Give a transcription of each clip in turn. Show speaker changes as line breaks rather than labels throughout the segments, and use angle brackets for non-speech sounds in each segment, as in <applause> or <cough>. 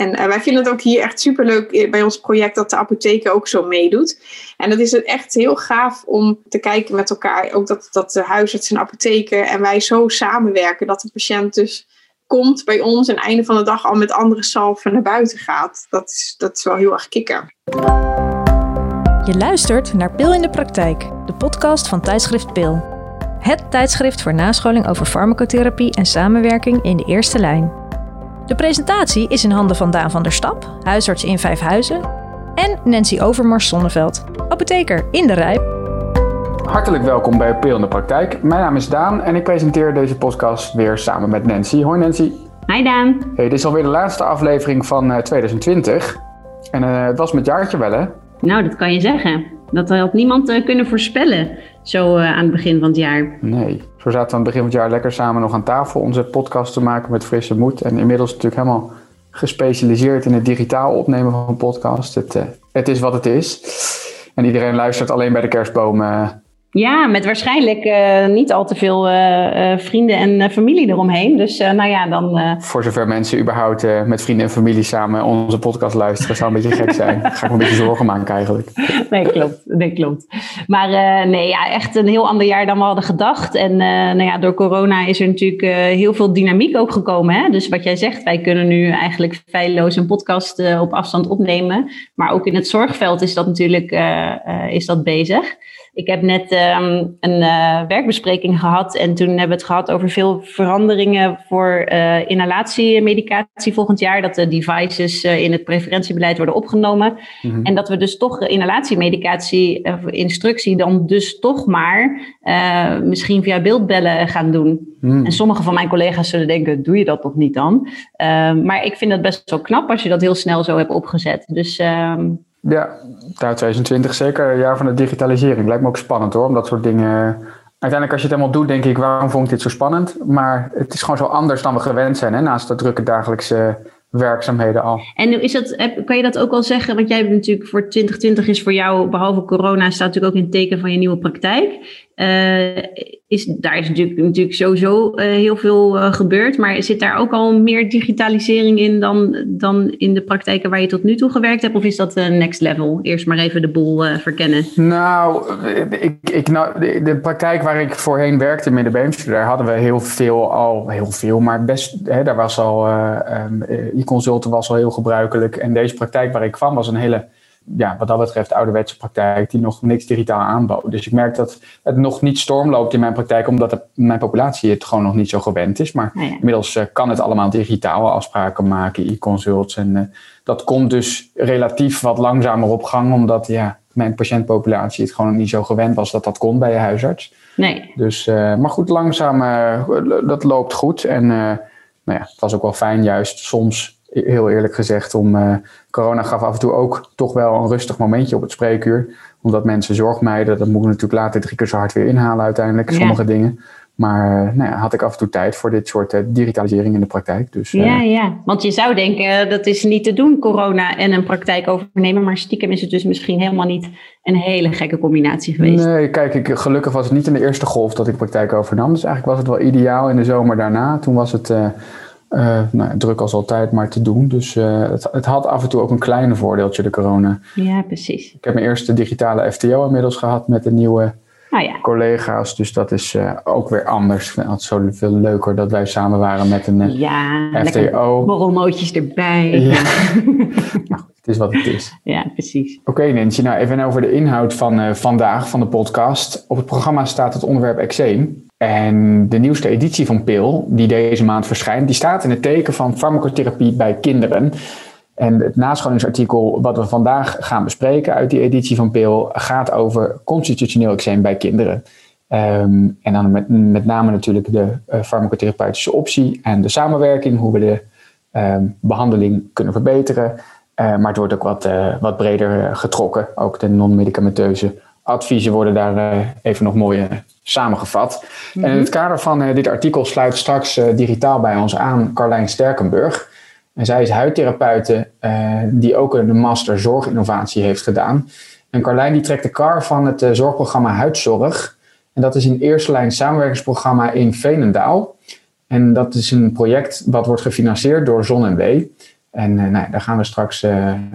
En uh, wij vinden het ook hier echt superleuk bij ons project dat de apotheek ook zo meedoet. En dat is echt heel gaaf om te kijken met elkaar. Ook dat, dat de huisarts en apotheken en wij zo samenwerken. Dat de patiënt dus komt bij ons en einde van de dag al met andere salven naar buiten gaat. Dat is, dat is wel heel erg kikker.
Je luistert naar Pil in de Praktijk, de podcast van tijdschrift Pil. Het tijdschrift voor nascholing over farmacotherapie en samenwerking in de eerste lijn. De presentatie is in handen van Daan van der Stap, huisarts in Vijfhuizen, en Nancy Overmars Zonneveld, apotheker in de Rijp.
Hartelijk welkom bij Pil in de Praktijk. Mijn naam is Daan en ik presenteer deze podcast weer samen met Nancy. Hoi Nancy.
Hi Daan.
Hey, dit is alweer de laatste aflevering van 2020. En uh, het was met jaartje wel hè?
Nou, dat kan je zeggen. Dat had niemand uh, kunnen voorspellen, zo uh, aan het begin van het jaar.
Nee, zo zaten we aan het begin van het jaar lekker samen nog aan tafel onze podcast te maken met frisse moed. En inmiddels natuurlijk helemaal gespecialiseerd in het digitaal opnemen van een podcast. Uh, het is wat het is. En iedereen luistert alleen bij de kerstboom
ja, met waarschijnlijk uh, niet al te veel uh, uh, vrienden en familie eromheen. Dus nou ja, dan...
Voor zover mensen überhaupt met vrienden en familie samen onze podcast luisteren, zou een beetje gek zijn. Daar <laughs> ga ik me een beetje zorgen maken eigenlijk.
Nee, klopt. Nee, klopt. Maar nee, ja, echt een heel ander jaar dan we hadden gedacht. En nou ja, door corona is er natuurlijk heel veel dynamiek ook gekomen. Hè? Dus wat jij zegt, wij kunnen nu eigenlijk feilloos een podcast op afstand opnemen. Maar ook in het zorgveld is dat natuurlijk is dat bezig. Ik heb net um, een uh, werkbespreking gehad en toen hebben we het gehad over veel veranderingen voor uh, inhalatiemedicatie volgend jaar. Dat de devices uh, in het preferentiebeleid worden opgenomen. Mm -hmm. En dat we dus toch inhalatiemedicatie, instructie dan dus toch maar misschien via beeldbellen gaan doen. Mm. En sommige van mijn collega's zullen denken, doe je dat toch niet dan? maar ik vind het best wel knap als je dat heel snel zo hebt opgezet. Dus... Um,
ja, 2020 zeker, jaar van de digitalisering. Lijkt me ook spannend hoor, om dat soort dingen... Uiteindelijk als je het helemaal doet, denk ik, waarom vond ik dit zo spannend? Maar het is gewoon zo anders dan we gewend zijn, hè? naast de drukke dagelijkse werkzaamheden al.
En is dat, kan je dat ook al zeggen? Want jij hebt natuurlijk voor 2020 is voor jou, behalve corona, staat natuurlijk ook in het teken van je nieuwe praktijk. Uh, is, daar is natuurlijk, natuurlijk sowieso uh, heel veel uh, gebeurd. Maar zit daar ook al meer digitalisering in dan, dan in de praktijken waar je tot nu toe gewerkt hebt? Of is dat next level? Eerst maar even de boel verkennen.
Nou, ik, ik, nou de, de, praktijk waar ik voorheen werkte in Middenbeemster, daar hadden we heel veel al, heel veel, maar best, hè, daar was al, e-consulten was al heel gebruikelijk. En deze praktijk waar ik kwam was een hele ja, wat dat betreft ouderwetse praktijk die nog niks digitaal aanbood. Dus ik merk dat het nog niet stormloopt in mijn praktijk, omdat de, mijn populatie het gewoon nog niet zo gewend is. Maar inmiddels uh, kan het allemaal digitaal afspraken maken, e-consults. En uh, dat komt dus relatief wat langzamer op gang, omdat ja, mijn patiëntpopulatie het gewoon niet zo gewend was dat dat kon bij je huisarts.
Nee.
Dus, uh, maar goed, langzaam, dat loopt goed. En nou ja, het was ook wel fijn juist soms heel eerlijk gezegd, om uh, corona gaf af en toe ook toch wel een rustig momentje op het spreekuur. Omdat mensen zorg mijden. Dat moet ik natuurlijk later drie keer zo hard weer inhalen uiteindelijk, sommige dingen. Maar uh, nou ja, had ik af en toe tijd voor dit soort uh, digitalisering in de praktijk. Dus,
ja, ja, want je zou denken dat is niet te doen, corona en een praktijk overnemen. Maar stiekem is het dus misschien helemaal niet een hele gekke combinatie geweest.
Nee, kijk, ik, gelukkig was het niet in de eerste golf dat ik praktijk overnam. Dus eigenlijk was het wel ideaal in de zomer daarna. Toen was het uh, nou, druk als altijd, maar te doen. Dus uh, het, het, had af en toe ook een kleine voordeeltje, de corona.
Ja, precies.
Ik heb mijn eerste digitale FTO inmiddels gehad met de nieuwe
oh, ja.
collega's. Dus dat is uh, ook weer anders. Ik het zo veel leuker dat wij samen waren met een
ja,
FTO.
borrelmootjes erbij.
Ja. <laughs> nou, het is wat het is.
Ja, precies.
Oké okay, Nancy, nou even over de inhoud van vandaag, van de podcast. Op het programma staat het onderwerp eczeem. En de nieuwste editie van PIL, die deze maand verschijnt, die staat in het teken van farmacotherapie bij kinderen. En het nascholingsartikel wat we vandaag gaan bespreken uit die editie van PIL gaat over constitutioneel eczeem bij kinderen. Um, en dan met, met name natuurlijk de uh, farmacotherapeutische optie en de samenwerking, hoe we de um, behandeling kunnen verbeteren. Uh, maar het wordt ook wat, uh, wat breder getrokken. Ook de non-medicamenteuze adviezen worden daar even nog mooi samengevat. En in het mhm. kader van uh, dit artikel sluit straks digitaal bij ons aan Carlijn Sterkenburg. En zij is huidtherapeute die ook een master zorginnovatie heeft gedaan. En Carlijn die trekt de kar van het zorgprogramma Huidzorg. En dat is een eerste lijn samenwerkingsprogramma in Veenendaal. En dat is een project wat wordt gefinancierd door Zon en W. En nou, daar gaan we straks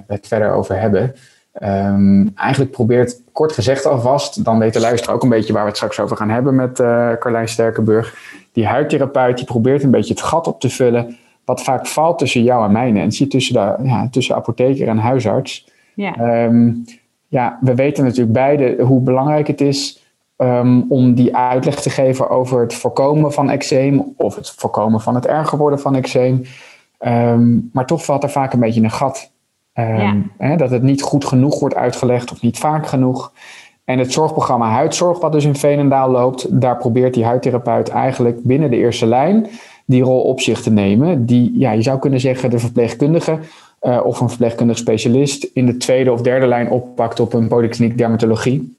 het verder over hebben. Um, eigenlijk probeert, kort gezegd alvast, dan weet de luisteraar ook een beetje waar we het straks over gaan hebben met uh, Carlijn Sterkenburg. Die huidtherapeut die probeert een beetje het gat op te vullen, wat vaak valt tussen jou en mij, Nancy, tussen, de, ja, tussen apotheker en huisarts. Ja. Um, ja, we weten natuurlijk beide hoe belangrijk het is um, om die uitleg te geven over het voorkomen van eczeem of het voorkomen van het erger worden van eczeem. maar toch valt er vaak een beetje een gat Ehm, hè, dat het niet goed genoeg wordt uitgelegd of niet vaak genoeg. En het zorgprogramma Huidzorg, wat dus in Veenendaal loopt, daar probeert die huidtherapeut eigenlijk binnen de eerste lijn die rol op zich te nemen. Die, ja, je zou kunnen zeggen, de verpleegkundige uh, of een verpleegkundig specialist in de tweede of derde lijn oppakt op een polykliniek dermatologie.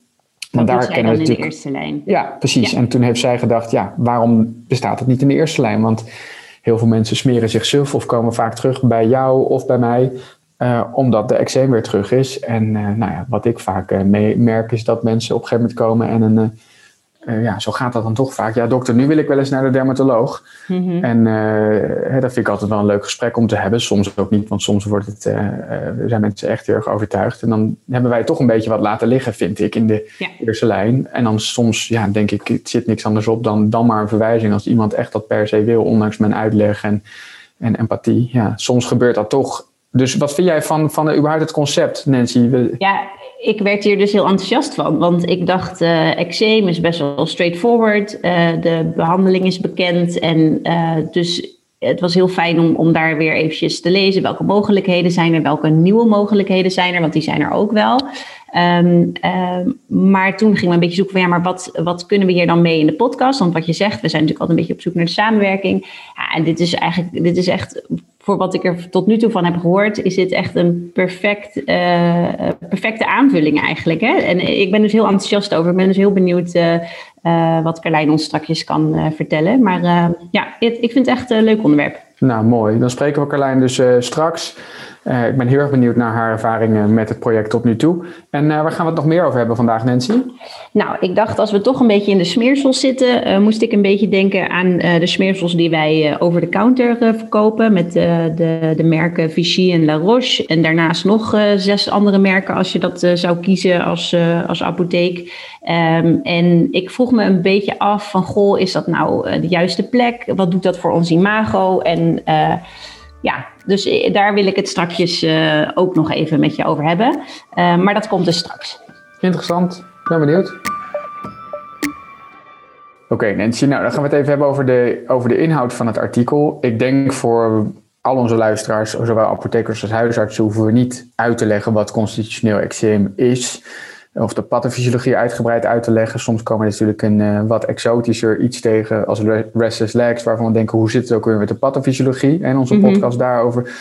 Want daar kennen we natuurlijk. in de eerste lijn.
Ja, precies. En toen heeft zij gedacht, ja, waarom bestaat het niet in de eerste lijn? Want heel veel mensen smeren zich suf of komen vaak terug bij jou of bij mij uh, omdat de eczeem weer terug is. En uh, nou ja, wat ik vaak uh, merk is dat mensen op een gegeven moment komen en een, ja, zo gaat dat dan toch vaak. Ja, dokter, nu wil ik wel eens naar de dermatoloog. Mm-hmm. En dat vind ik altijd wel een leuk gesprek om te hebben. Soms ook niet, want soms wordt het, zijn mensen echt heel erg overtuigd. En dan hebben wij toch een beetje wat laten liggen, vind ik, in de eerste lijn. En dan soms, ja, denk ik, het zit niks anders op dan, dan maar een verwijzing. Als iemand echt dat per se wil, ondanks mijn uitleg en, en empathie. Ja, soms gebeurt dat toch dus wat vind jij van, van überhaupt het concept, Nancy?
Ja, ik werd hier dus heel enthousiast van. Want ik dacht, uh, eczeem is best wel straightforward. Uh, de behandeling is bekend. En dus het was heel fijn om, om daar weer eventjes te lezen. Welke mogelijkheden zijn er? Welke nieuwe mogelijkheden zijn er? Want die zijn er ook wel. Um, um, maar toen ging we een beetje zoeken van ja, maar wat, wat kunnen we hier dan mee in de podcast? Want wat je zegt, we zijn natuurlijk altijd een beetje op zoek naar de samenwerking. Ja, en dit is eigenlijk, dit is echt voor wat ik er tot nu toe van heb gehoord, is dit echt een perfect, uh, perfecte aanvulling eigenlijk. Hè? En ik ben dus heel enthousiast over. Ik ben dus heel benieuwd uh, wat Carlijn ons straks kan vertellen. Maar ja, ik vind het echt een leuk onderwerp.
Nou, mooi. Dan spreken we Carlijn dus straks. Uh, ik ben heel erg benieuwd naar haar ervaringen met het project tot nu toe. En uh, waar gaan we het nog meer over hebben vandaag, Nancy?
Nou, ik dacht als we toch een beetje in de smeersels zitten, uh, moest ik een beetje denken aan de smeersels die wij over de counter verkopen. Met de, de merken Vichy en La Roche. En daarnaast nog zes andere merken als je dat zou kiezen als, als apotheek. Um, en ik vroeg me een beetje af van, goh, is dat nou de juiste plek? Wat doet dat voor ons imago? En ja, dus eh, daar wil ik het straks uh, ook nog even met je over hebben. Uh, maar dat komt dus straks.
Interessant, ben benieuwd. Oké, Nancy, nou dan gaan we het even hebben over de, over de inhoud van het artikel. Ik denk voor al onze luisteraars, zowel apothekers als huisartsen, hoeven we niet uit te leggen wat constitutioneel eczeem is of de pathofysiologie uitgebreid uit te leggen. Soms komen we natuurlijk een uh, wat exotischer iets tegen als restless legs, waarvan we denken, hoe zit het ook weer met de pathofysiologie en onze mhm. podcast daarover.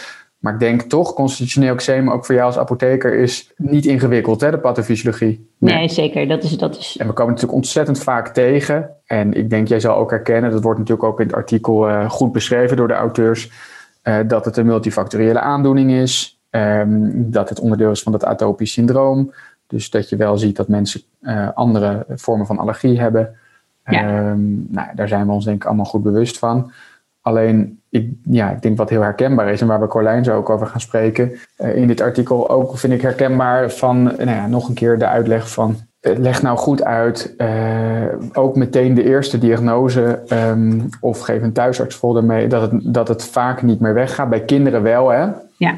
Maar ik denk toch, constitutioneel eczeem, ook voor jou als apotheker, is niet ingewikkeld, hè, de pathofysiologie.
Nee. nee, zeker. Dat is, dat is...
En we komen natuurlijk ontzettend vaak tegen. En ik denk, jij zal ook herkennen, dat wordt natuurlijk ook in het artikel uh, goed beschreven door de auteurs, uh, dat het een multifactoriële aandoening is, um, dat het onderdeel is van het atopisch syndroom, dus dat je wel ziet dat mensen uh, andere vormen van allergie hebben. Ja. Um, nou, daar zijn we ons denk ik allemaal goed bewust van. Alleen, ik, ja, ik denk wat heel herkenbaar is en waar we Corlijn zo ook over gaan spreken. Uh, in dit artikel ook vind ik herkenbaar van, nou ja, nog een keer de uitleg van uh, leg nou goed uit, ook meteen de eerste diagnose um, of geef een thuisartsfolder mee, dat het, dat het vaak niet meer weggaat. Bij kinderen wel, hè?
Ja.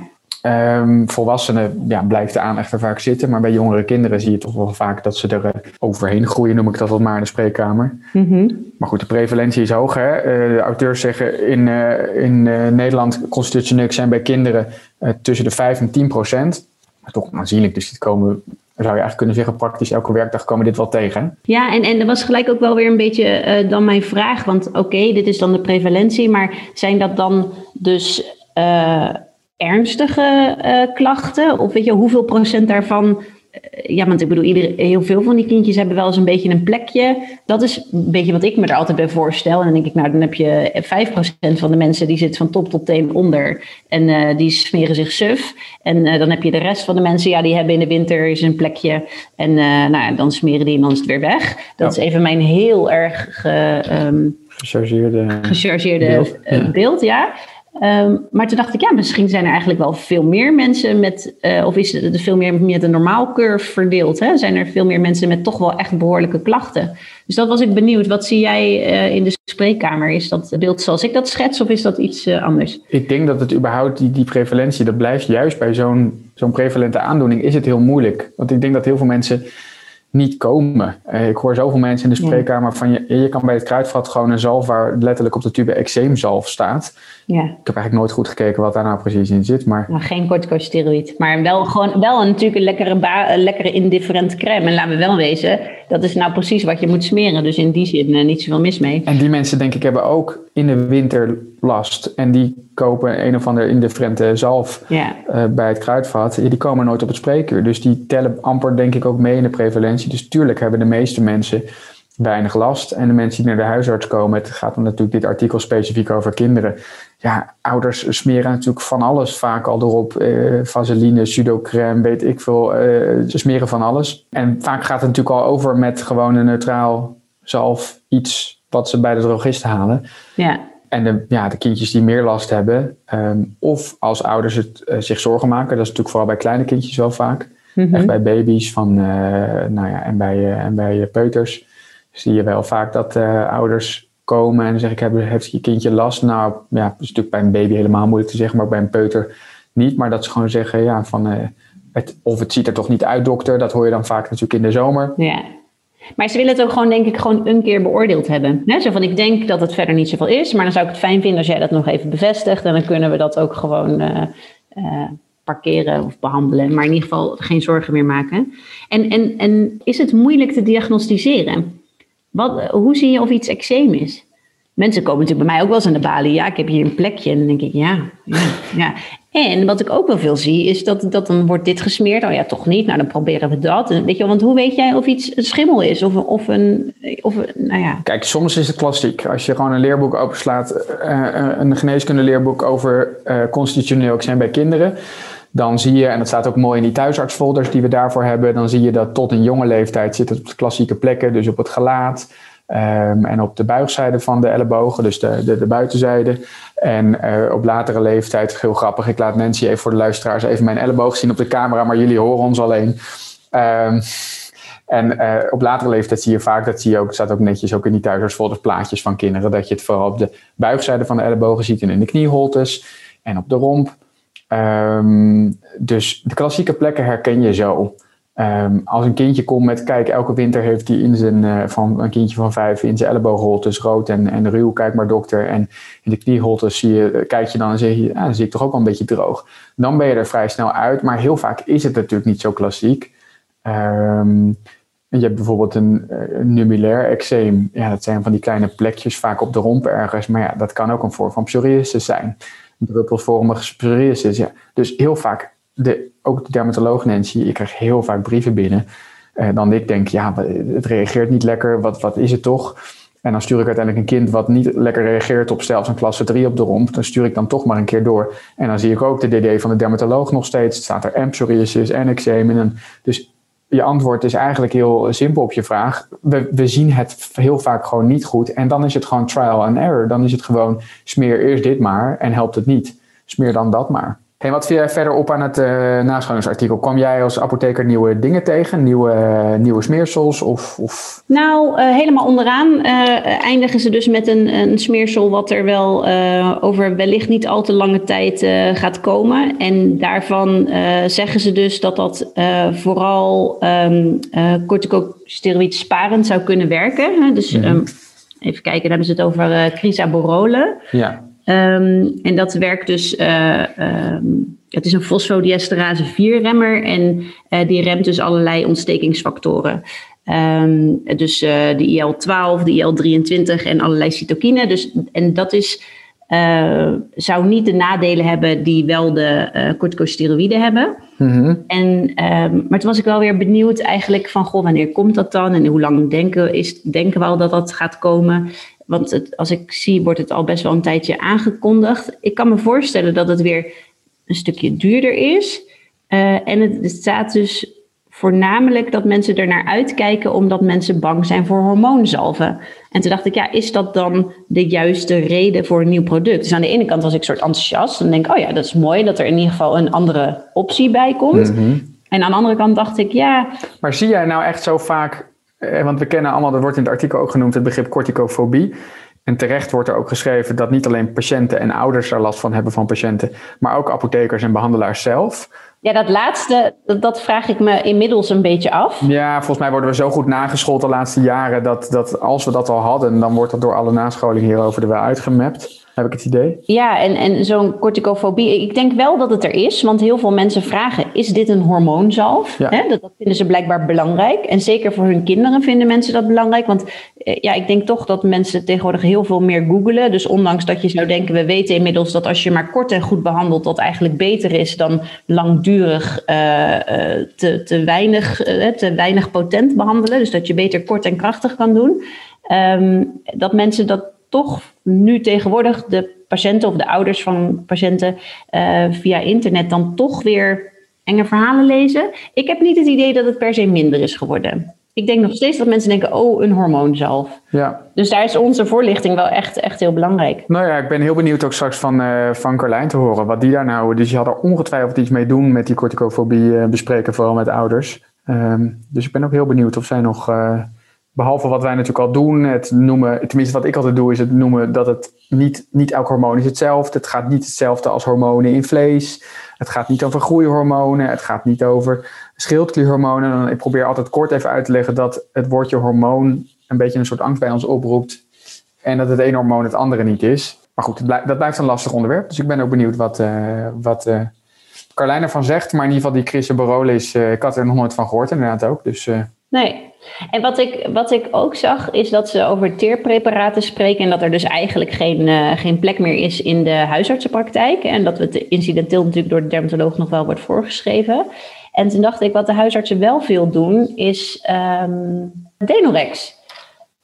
Um, volwassenen ja, blijft de aandacht er vaak zitten, maar bij jongere kinderen zie je toch wel vaak dat ze er uh, overheen groeien, noem ik dat wat maar in de spreekkamer. Mm -hmm. Maar goed, de prevalentie is hoog. Hè? Uh, de auteurs zeggen in, uh, in Nederland constitutioneel zijn bij kinderen tussen de 5 en 10 procent. Dat is toch aanzienlijk, dus dit komen zou je eigenlijk kunnen zeggen, praktisch elke werkdag komen dit wel tegen.
Ja, en, en dat was gelijk ook wel weer een beetje dan mijn vraag. Want oké, dit is dan de prevalentie, maar zijn dat dan dus ernstige uh, klachten? Of weet je, hoeveel procent daarvan eh, ja, want ik bedoel, iedereen, heel veel van die kindjes hebben wel eens een beetje een plekje. Dat is een beetje wat ik me er altijd bij voorstel. En dan denk ik, nou, dan heb je 5% van de mensen die zit van top tot teen onder. En uh, die smeren zich suf. En uh, dan heb je de rest van de mensen, ja, die hebben in de winter eens een plekje. En nou, dan smeren die en dan is het weer weg. Dat is even mijn heel erg ge, um,
gechargeerde,
gechargeerde beeld. beeld ja. Ehm, maar toen dacht ik, ja, misschien zijn er eigenlijk wel veel meer mensen met, uh, of is het veel meer met een normaal curve verdeeld? Hè? Zijn er veel meer mensen met toch wel echt behoorlijke klachten? Dus dat was ik benieuwd. Wat zie jij uh, in de spreekkamer? Is dat beeld zoals ik dat schets of is dat iets uh, anders?
Ik denk dat het überhaupt, die, die prevalentie, dat blijft juist bij zo'n zo'n prevalente aandoening, is het heel moeilijk. Want ik denk dat heel veel mensen niet komen. Uh, ik hoor zoveel mensen in de spreekkamer van je, je kan bij het kruidvat gewoon een zalf waar letterlijk op de tube eczeemzalf staat. Ja. Ik heb eigenlijk nooit goed gekeken wat daar nou precies in zit. Maar...
Nou, geen corticosteroïd, maar wel, gewoon, wel een, natuurlijk een lekkere, een lekkere indifferent crème. En laten we wel wezen, dat is nou precies wat je moet smeren. Dus in die zin uh, niet zoveel mis mee.
En die mensen denk ik hebben ook in de winter last. En die kopen een of andere indifferente zalf uh, bij het kruidvat. Die komen nooit op het spreekuur. Dus die tellen amper denk ik ook mee in de prevalentie. Dus tuurlijk hebben de meeste mensen weinig last. En de mensen die naar de huisarts komen, het gaat dan natuurlijk dit artikel specifiek over kinderen. Ja, ouders smeren natuurlijk van alles vaak al erop. Eh, vaseline, pseudocrème, weet ik veel. Eh, ze smeren van alles. En vaak gaat het natuurlijk al over met gewoon een neutraal zalf, iets wat ze bij de drogist halen. Ja. En de, ja, de kindjes die meer last hebben, ehm, of als ouders het, uh, zich zorgen maken, dat is natuurlijk vooral bij kleine kindjes wel vaak. Mm Echt bij baby's van, nou ja, en bij, en bij peuters zie je wel vaak dat ouders komen en zeggen: ik heb, Heeft je kindje last? Nou, ja, dat is natuurlijk bij een baby helemaal moeilijk te zeggen, maar bij een peuter niet. Maar dat ze gewoon zeggen: ja, van, het, of het ziet er toch niet uit, dokter. Dat hoor je dan vaak natuurlijk in de zomer.
Ja. Maar ze willen het ook gewoon, denk ik, gewoon een keer beoordeeld hebben. He, zo van, ik denk dat het verder niet zoveel is, maar dan zou ik het fijn vinden als jij dat nog even bevestigt. En dan kunnen we dat ook gewoon uh, parkeren of behandelen. Maar in ieder geval geen zorgen meer maken. En, en, en is het moeilijk te diagnosticeren? Wat, hoe zie je of iets eczeem is? Mensen komen natuurlijk bij mij ook wel eens aan de balie. Ja, ik heb hier een plekje. En dan denk ik, ja, ja, ja. En wat ik ook wel veel zie, is dat, dat dan wordt dit gesmeerd. Oh ja, toch niet. Nou, dan proberen we dat. weet je, want hoe weet jij of iets een schimmel is? Of, of een, of nou ja.
Kijk, soms is het klassiek. Als je gewoon een leerboek openslaat, uh, een geneeskundeleerboek over uh, constitutioneel eczeem bij kinderen dan zie je, en dat staat ook mooi in die thuisartsfolders die we daarvoor hebben, dan zie je dat tot een jonge leeftijd zit het op de klassieke plekken, dus op het gelaat um, en op de buigzijde van de ellebogen, dus de, de, de buitenzijde. En uh, op latere leeftijd, heel grappig, ik laat Nancy even voor de luisteraars even mijn elleboog zien op de camera, maar jullie horen ons alleen. Um, en uh, op latere leeftijd zie je vaak, dat zie je ook, staat ook netjes ook in die thuisartsfolders plaatjes van kinderen, dat je het vooral op de buigzijde van de ellebogen ziet en in de knieholtes en op de romp. Um, dus de klassieke plekken herken je zo. Um, als een kindje komt met, kijk, elke winter heeft hij in zijn, uh, van een kindje van vijf in zijn elleboogholtes rood en, en ruw, kijk maar dokter. En in de knieholtes zie je, kijk je dan en zeg je, ja, dan zie ik toch ook wel een beetje droog. Dan ben je er vrij snel uit, maar heel vaak is het natuurlijk niet zo klassiek. Um, je hebt bijvoorbeeld een, een numulair eczeem. Ja, dat zijn van die kleine plekjes, vaak op de romp ergens. Maar ja, dat kan ook een vorm van psoriasis zijn druppelvormige psoriasis. Ja. Dus heel vaak, de, ook de dermatoloog Nancy, ik krijg heel vaak brieven binnen. Uh, dan ik denk, ja, het reageert niet lekker, wat, wat is het toch? En dan stuur ik uiteindelijk een kind wat niet lekker reageert op zelfs een klasse 3 op de romp. Dan stuur ik dan toch maar een keer door. En dan zie ik ook de DD van de dermatoloog nog steeds. Het staat er en psoriasis en eczeem. En dus je antwoord is eigenlijk heel simpel op je vraag. We, we zien het heel vaak gewoon niet goed. En dan is het gewoon trial and error. Dan is het gewoon smeer eerst dit maar en helpt het niet. Smeer dan dat maar. Hey, wat viel jij verder op aan het uh, nascholingsartikel? Kwam jij als apotheker nieuwe dingen tegen? Nieuwe, uh, nieuwe smeersels? Of, of?
Nou, uh, helemaal onderaan eindigen ze dus met een, een smeersel wat er wel over wellicht niet al te lange tijd gaat komen. En daarvan zeggen ze dus dat dat vooral um, corticosteroïd sparend zou kunnen werken. Dus mm -hmm. um, even kijken, daar hebben ze het over crisaborole. Ja. Um, en dat werkt dus, uh, um, het is een fosfodiesterase 4-remmer en uh, die remt dus allerlei ontstekingsfactoren. Um, dus uh, de IL-12, de IL-23 en allerlei cytokine. Dus, en dat is, zou niet de nadelen hebben die wel de corticosteroïden hebben. Mm -hmm. en, maar toen was ik wel weer benieuwd eigenlijk van, goh, wanneer komt dat dan? En hoe lang denken, is, denken we al dat dat gaat komen? Want het, als ik zie, wordt het al best wel een tijdje aangekondigd. Ik kan me voorstellen dat het weer een stukje duurder is. Uh, en het, het, staat dus voornamelijk dat mensen er naar uitkijken omdat mensen bang zijn voor hormoonzalven. En toen dacht ik, ja, is dat dan de juiste reden voor een nieuw product? Dus aan de ene kant was ik soort enthousiast en denk, oh ja, dat is mooi dat er in ieder geval een andere optie bij komt.
Mhm.
En aan de andere kant dacht ik, ja.
Maar zie jij nou echt zo vaak, eh, want we kennen allemaal, dat wordt in het artikel ook genoemd, het begrip corticofobie. En terecht wordt er ook geschreven dat niet alleen patiënten en ouders er last van hebben van patiënten, maar ook apothekers en behandelaars zelf.
Ja, dat laatste, dat, vraag ik me inmiddels een beetje af.
Ja, volgens mij worden we zo goed nageschoold de laatste jaren dat, dat als we dat al hadden, dan wordt dat door alle nascholing hierover er wel uitgemapt heb ik het idee.
Ja, en, en zo'n corticofobie, ik denk wel dat het er is, want heel veel mensen vragen, is dit een hormoonzalf? Ja. Dat, dat, vinden ze blijkbaar belangrijk. En zeker voor hun kinderen vinden mensen dat belangrijk, want eh, ja, ik denk toch dat mensen tegenwoordig heel veel meer googelen. Dus ondanks dat je zou denken, we weten inmiddels dat als je maar kort en goed behandelt, dat eigenlijk beter is dan langdurig uh, te, te, weinig, te weinig potent behandelen. Dus dat je beter kort en krachtig kan doen. Um, dat mensen dat toch nu tegenwoordig de patiënten of de ouders van patiënten uh, via internet dan toch weer enge verhalen lezen. Ik heb niet het idee dat het per se minder is geworden. Ik denk nog steeds dat mensen denken, oh, een hormoonzalf. Ja. Dus daar is onze voorlichting wel echt, echt heel belangrijk.
Nou ja, ik ben heel benieuwd ook straks van, uh, van Carlijn te horen wat die daar nou... Dus je had er ongetwijfeld iets mee doen met die corticofobie uh, bespreken, vooral met ouders. Um, dus ik ben ook heel benieuwd of zij nog... Behalve wat wij natuurlijk al doen, het noemen, tenminste wat ik altijd doe, is het noemen dat het niet, niet elk hormoon is hetzelfde. Het gaat niet hetzelfde als hormonen in vlees. Het gaat niet over groeihormonen. Het gaat niet over schildklierhormonen. Ik probeer altijd kort even uit te leggen dat het woordje hormoon een beetje een soort angst bij ons oproept. En dat het ene hormoon het andere niet is. Maar goed, dat blijft een lastig onderwerp. Dus ik ben ook benieuwd wat, uh, wat uh, Carlijn ervan zegt. Maar in ieder geval die Chris Barolis, uh, ik had er nog nooit van gehoord inderdaad ook. Dus
Nee. En wat ik, wat ik ook zag, is dat ze over teerpreparaten spreken en dat er dus eigenlijk geen, uh, geen plek meer is in de huisartsenpraktijk. En dat het incidenteel natuurlijk door de dermatoloog nog wel wordt voorgeschreven. En toen dacht ik, wat de huisartsen wel veel doen, is um, Denorex.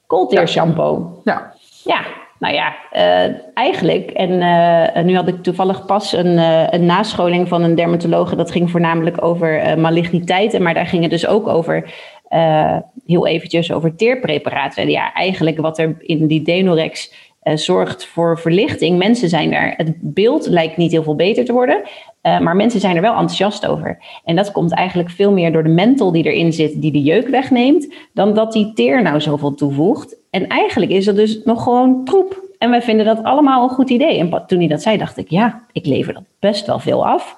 Koolteer shampoo.
Ja.
Ja, nou ja, uh, eigenlijk. En uh, nu had ik toevallig pas een, uh, een nascholing van een dermatologe. Dat ging voornamelijk over maligniteiten. Maar daar ging het dus ook over uh, heel eventjes over teerpreparaten. Ja, eigenlijk wat er in die Denorex uh, zorgt voor verlichting. Mensen zijn daar, het beeld lijkt niet heel veel beter te worden, uh, maar mensen zijn er wel enthousiast over. En dat komt eigenlijk veel meer door de menthol die erin zit, die de jeuk wegneemt, dan dat die teer nou zoveel toevoegt. En eigenlijk is dat dus nog gewoon troep. En wij vinden dat allemaal een goed idee. En toen hij dat zei, dacht ik, ja, ik lever dat best wel veel af.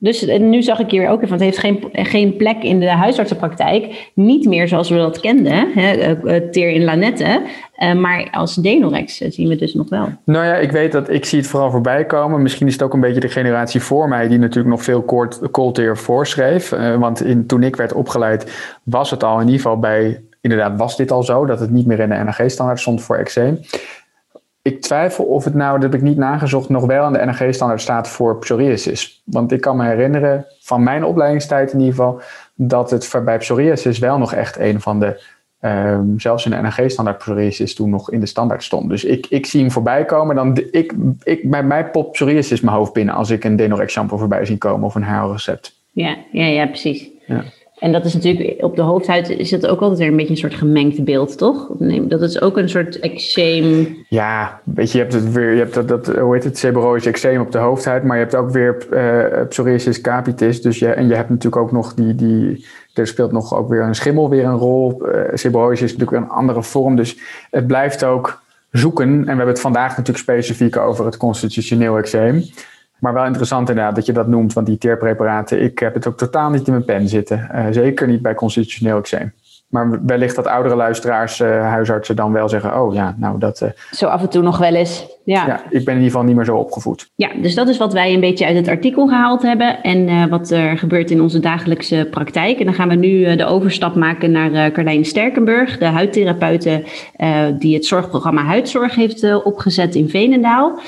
Dus nu zag ik hier ook even, want het heeft geen, geen plek in de huisartsenpraktijk. Niet meer zoals we dat kenden, hè, eh, eh, teer in lanette. Uh, maar als Denorex zien we dus nog wel.
Nou ja, ik weet dat ik zie het vooral voorbij komen. Misschien is het ook een beetje de generatie voor mij die natuurlijk nog veel koolteer voorschreef. Want in, toen ik werd opgeleid was het al in ieder geval bij, inderdaad was dit al zo, dat het niet meer in de NAG-standaard stond voor eczeem. Ik twijfel of het nou, dat heb ik niet nagezocht, nog wel aan de NRG-standaard staat voor psoriasis. Want ik kan me herinneren van mijn opleidingstijd in ieder geval, dat het bij psoriasis wel nog echt een van de, um, zelfs in de NRG-standaard psoriasis toen nog in de standaard stond. Dus ik, ik zie hem voorbij komen, dan de, ik, ik, bij mij pop psoriasis mijn hoofd binnen als ik een Denorex shampoo voorbij zie komen of een haarrecept.
Ja, ja, ja, precies. Ja. En dat is natuurlijk op de hoofdhuid is het ook altijd weer een beetje een soort gemengd beeld, toch? Dat is ook een soort eczeem.
Ja, weet je, je hebt het weer, je hebt dat, dat hoe heet het, seborrhoïs eczeem op de hoofdhuid, maar je hebt ook weer uh, psoriasis capitis. Dus je, en je hebt natuurlijk ook nog die, die, er speelt nog ook weer een schimmel weer een rol. Uh, is natuurlijk weer een andere vorm, dus het blijft ook zoeken. En we hebben het vandaag natuurlijk specifiek over het constitutioneel eczeem. Maar wel interessant inderdaad dat je dat noemt, want die teerpreparaten, ik heb het ook totaal niet in mijn pen zitten. Uh, zeker niet bij constitutioneel eczeem. Maar wellicht dat oudere luisteraars, uh, huisartsen dan wel zeggen, oh ja, nou dat... Uh,
zo af en toe nog wel eens, ja.
ja. Ik ben in ieder geval niet meer zo opgevoed.
Ja, dus dat is wat wij een beetje uit het artikel gehaald hebben en wat er gebeurt in onze dagelijkse praktijk. En dan gaan we nu de overstap maken naar Carlijn Sterkenburg, de huidtherapeute die het zorgprogramma Huidzorg heeft opgezet in Veenendaal.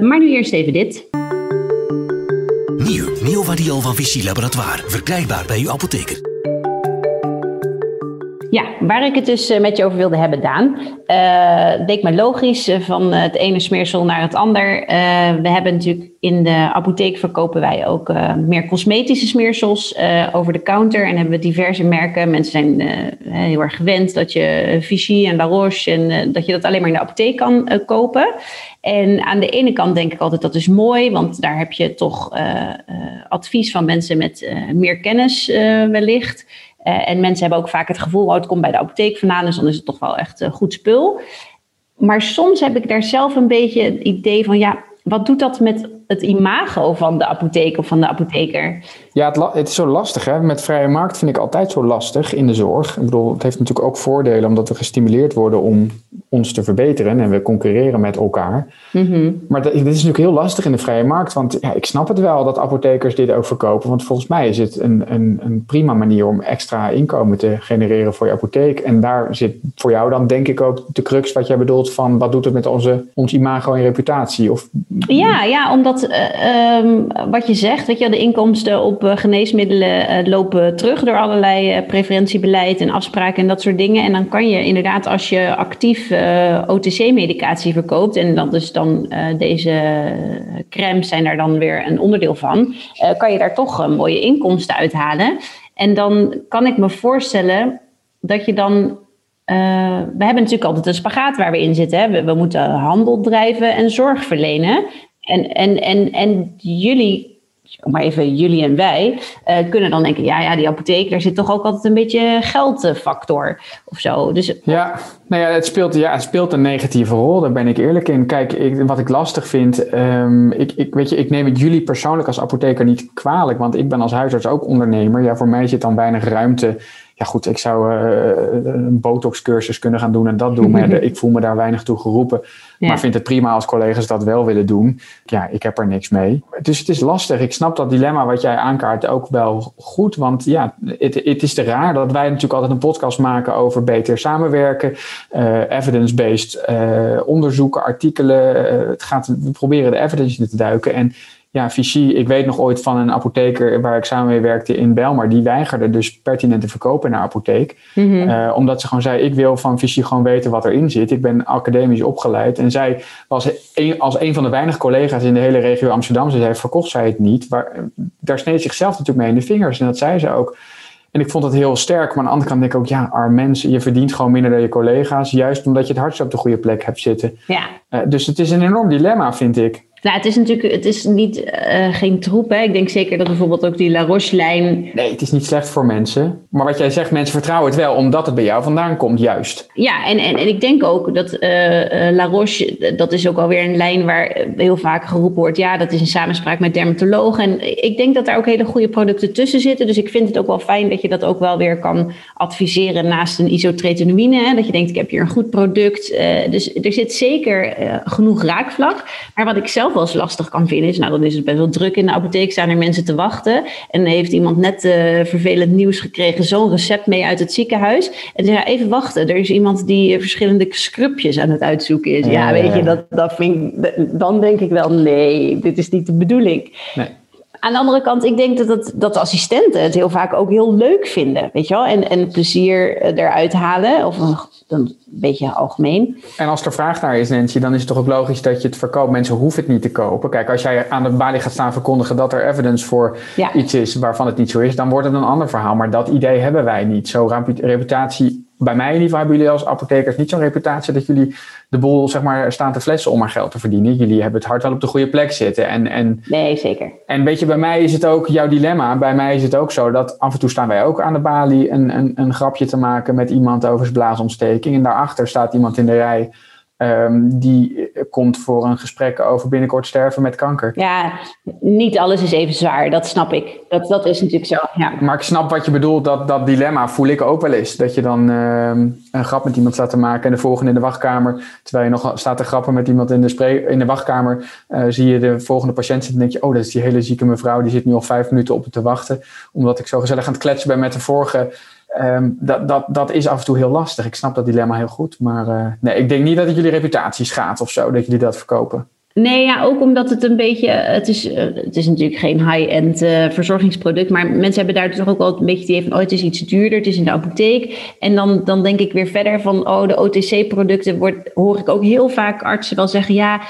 maar nu eerst even dit.
Nieuw, Neovadiol van Vichy Laboratoire. Verkrijgbaar bij uw apotheker.
Ja, waar ik het dus eh, met je over wilde hebben, Daan. Uh, me logisch van het ene smeersel naar het ander. we hebben natuurlijk in de apotheek verkopen wij ook meer cosmetische smeersels over de counter. En hebben we diverse merken. Mensen zijn heel erg gewend dat je Vichy en La Roche en dat je dat alleen maar in de apotheek kan kopen. En aan de ene kant denk ik altijd dat is mooi, want daar heb je toch advies van mensen met meer kennis wellicht. Uh, en mensen hebben ook vaak het gevoel, oh, het komt bij de apotheek vandaan, dus dan is het toch wel echt uh, goed spul. Maar soms heb ik daar zelf een beetje het idee van, ja, wat doet dat met het imago van de apotheek of van de apotheker?
Ja, het, het, is zo lastig. Hè? Met vrije markt vind ik altijd zo lastig in de zorg. Ik bedoel, het heeft natuurlijk ook voordelen omdat we gestimuleerd worden om ons te verbeteren en we concurreren met elkaar. Mhm. Maar dit is natuurlijk heel lastig in de vrije markt, want ja, ik snap het wel dat apothekers dit ook verkopen. Want volgens mij is het een, een, een prima manier om extra inkomen te genereren voor je apotheek. En daar zit voor jou dan denk ik ook de crux wat jij bedoelt van wat doet het met onze, ons imago en reputatie? Of...
Ja, ja, omdat uh, um, wat je zegt, weet je, de inkomsten op geneesmiddelen uh, lopen terug door allerlei preferentiebeleid en afspraken en dat soort dingen. En dan kan je inderdaad, als je actief OTC-medicatie verkoopt, en dat is dan deze crèmes zijn daar dan weer een onderdeel van, kan je daar toch mooie inkomsten uithalen. En dan kan ik me voorstellen dat je dan we hebben natuurlijk altijd een spagaat waar we in zitten. Hè. We, we, moeten handel drijven en zorg verlenen. En, en, en, en jullie, maar even jullie en wij, uh, kunnen dan denken, ja, ja, die apotheek, daar zit toch ook altijd een beetje geldfactor of zo. Dus,
ja, nou ja, het speelt, ja, het speelt een negatieve rol, daar ben ik eerlijk in. Kijk, ik, wat ik lastig vind, um, ik, ik, weet je, ik neem het jullie persoonlijk als apotheker niet kwalijk, want ik ben als huisarts ook ondernemer. Ja, voor mij zit dan weinig ruimte ja goed, ik zou uh, een botoxcursus kunnen gaan doen en dat doen. Maar <laughs> ik voel me daar weinig toe geroepen. Maar vind het prima als collega's dat wel willen doen. Ja, ik heb er niks mee. Dus het is lastig. Ik snap dat dilemma wat jij aankaart ook wel goed. Want ja, het, het is te raar dat wij natuurlijk altijd een podcast maken over beter samenwerken. Uh, evidence-based uh, onderzoeken, artikelen. het gaat, we proberen de evidence in te duiken. En ja, Vichy, ik weet nog ooit van een apotheker waar ik samen mee werkte in Belmar, die weigerde dus pertinent te verkopen naar apotheek. Mhm. Eh, omdat ze gewoon zei, ik wil van Vichy gewoon weten wat erin zit. Ik ben academisch opgeleid. En zij was een, als een van de weinige collega's in de hele regio Amsterdam, ze zei, verkocht zij het niet. Maar daar sneed zichzelf natuurlijk mee in de vingers. En dat zei ze ook. En ik vond het heel sterk. Maar aan de andere kant denk ik ook, ja, arm mensen, je verdient gewoon minder dan je collega's. Juist omdat je het hardst op de goede plek hebt zitten. Ja. Uh, dus het is een enorm dilemma, vind ik.
Nou, het is natuurlijk het is niet, uh, geen troep. Hè? Ik denk zeker dat bijvoorbeeld ook die La Roche-lijn...
Nee, het is niet slecht voor mensen. Maar wat jij zegt, mensen vertrouwen het wel omdat het bij jou vandaan komt, juist.
Ja, en, en, en ik denk ook dat uh, La Roche, dat is ook alweer een lijn waar heel vaak geroepen wordt... ja, dat is een samenspraak met dermatologen. En ik denk dat daar ook hele goede producten tussen zitten. Dus ik vind het ook wel fijn dat je dat ook wel weer kan adviseren naast een isotretinoïne. Hè? Dat je denkt, ik heb hier een goed product. Uh, dus er zit zeker genoeg raakvlak. Maar wat ik zelf zelf wel eens lastig kan vinden is, nou dan is het best wel druk in de apotheek, staan er mensen te wachten. En heeft iemand net uh, vervelend nieuws gekregen, zo'n recept mee uit het ziekenhuis. En dan ja, even wachten, er is iemand die uh, verschillende scrupjes aan het uitzoeken is. Ja, weet je, dat, dat vind dan denk ik wel, nee, dit is niet de bedoeling. Nee. Aan de andere kant, ik denk dat, het, dat de assistenten het heel vaak ook heel leuk vinden, weet je wel? En, en plezier eh, eruit halen, of een, een beetje algemeen.
En als er vraag naar is, Nancy, dan is het toch ook logisch dat je het verkoopt. Mensen hoeven het niet te kopen. Kijk, als jij aan de balie gaat staan verkondigen dat er evidence voor iets is waarvan het niet zo is, dan wordt het een ander verhaal. Maar dat idee hebben wij niet. Zo reputatie bij mij in ieder geval hebben jullie als apothekers niet zo'n reputatie dat jullie de boel zeg maar staan te flessen om maar geld te verdienen. Jullie hebben het hart wel op de goede plek zitten. En, en,
nee, zeker.
En weet je, bij mij is het ook jouw dilemma. Bij mij is het ook zo dat af en toe staan wij ook aan de balie een, een, een grapje te maken met iemand over zijn blaasontsteking. En daarachter staat iemand in de rij Um, die komt voor een gesprek over binnenkort sterven met kanker.
Ja, niet alles is even zwaar, dat snap ik. Dat, dat is natuurlijk zo. Ja.
Maar ik snap wat je bedoelt, dat, dat dilemma voel ik ook wel eens. Dat je dan um, een grap met iemand staat te maken en de volgende in de wachtkamer, terwijl je nog staat te grappen met iemand in de, in de wachtkamer, uh, zie je de volgende patiënt zitten en denk je, oh, dat is die hele zieke mevrouw, die zit nu al vijf minuten op te wachten, omdat ik zo gezellig aan het kletsen ben met de vorige Um, dat, dat, dat is af en toe heel lastig. Ik snap dat dilemma heel goed. Maar uh, nee, ik denk niet dat het jullie reputatie schaadt of zo, dat jullie dat verkopen.
Nee, ja, ook omdat het een beetje. Het is, eh, het is natuurlijk geen high-end verzorgingsproduct. Maar mensen hebben daar toch ook wel een beetje die van. Oh, het is iets duurder. Het is in de apotheek. En dan, dan denk ik weer verder van. Oh, de OTC-producten hoor ik ook heel vaak artsen wel zeggen. Ja,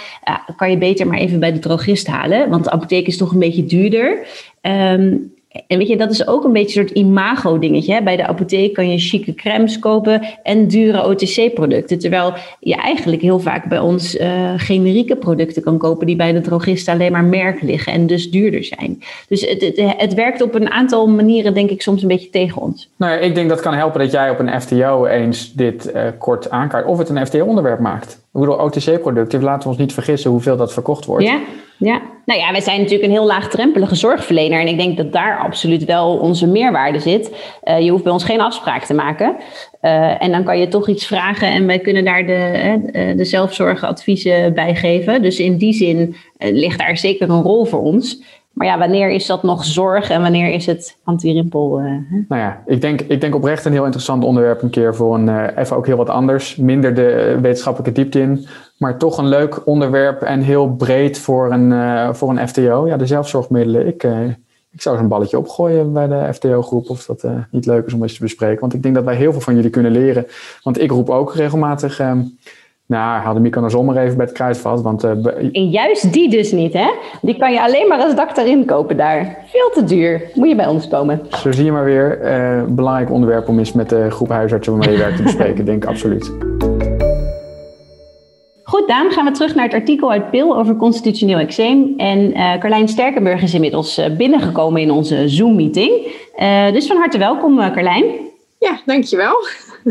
kan je beter maar even bij de drogist halen. Want de apotheek is toch een beetje duurder. Um, en weet je, dat is ook een beetje een soort imago-dingetje. Bij de apotheek kan je chique crèmes kopen en dure OTC-producten. Terwijl je eigenlijk heel vaak bij ons uh, generieke producten kan kopen die bij de drogist alleen maar merk liggen en dus duurder zijn. Dus het, het, het, werkt op een aantal manieren, denk ik, soms een beetje tegen ons.
Nou ja, ik denk dat kan helpen dat jij op een FTO eens dit uh, kort aankaart. Of het een FTO-onderwerp maakt. Ik bedoel, OTC-producten, laten we ons niet vergissen hoeveel dat verkocht wordt.
Ja. Ja, nou ja, wij zijn natuurlijk een heel laagdrempelige zorgverlener. En ik denk dat daar absoluut wel onze meerwaarde zit. Uh, je hoeft bij ons geen afspraak te maken. Uh, en dan kan je toch iets vragen en wij kunnen daar de, uh, de zelfzorgadviezen bij geven. Dus in die zin ligt daar zeker een rol voor ons. Maar ja, wanneer is dat nog zorg en wanneer is het antirimpel? Uh,
nou ja, ik denk, ik denk oprecht een heel interessant onderwerp een keer voor een, uh, even ook heel wat anders. Minder de wetenschappelijke diepte in, maar toch een leuk onderwerp en heel breed voor een, uh, voor een FTO. Ja, de zelfzorgmiddelen. Ik, ik zou zo'n balletje opgooien bij de FTO-groep of dat niet leuk is om eens te bespreken. Want ik denk dat wij heel veel van jullie kunnen leren. Want ik roep ook regelmatig ehm, nou, haal de maar even bij het kruidvat. Want, uh,
en juist die dus niet, hè? Die kan je alleen maar als dakterin kopen daar. Veel te duur. Moet je bij ons komen.
Zo zie je maar weer. Uh, belangrijk onderwerp om eens met de groep huisartsen waarmee je werkt te bespreken. <laughs> denk ik absoluut.
Goed, Daan, gaan we terug naar het artikel uit PIL over constitutioneel eczeem. En uh, Carlijn Sterkenburg is inmiddels binnengekomen in onze Zoom-meeting. dus van harte welkom, Carlijn.
Ja, dankjewel.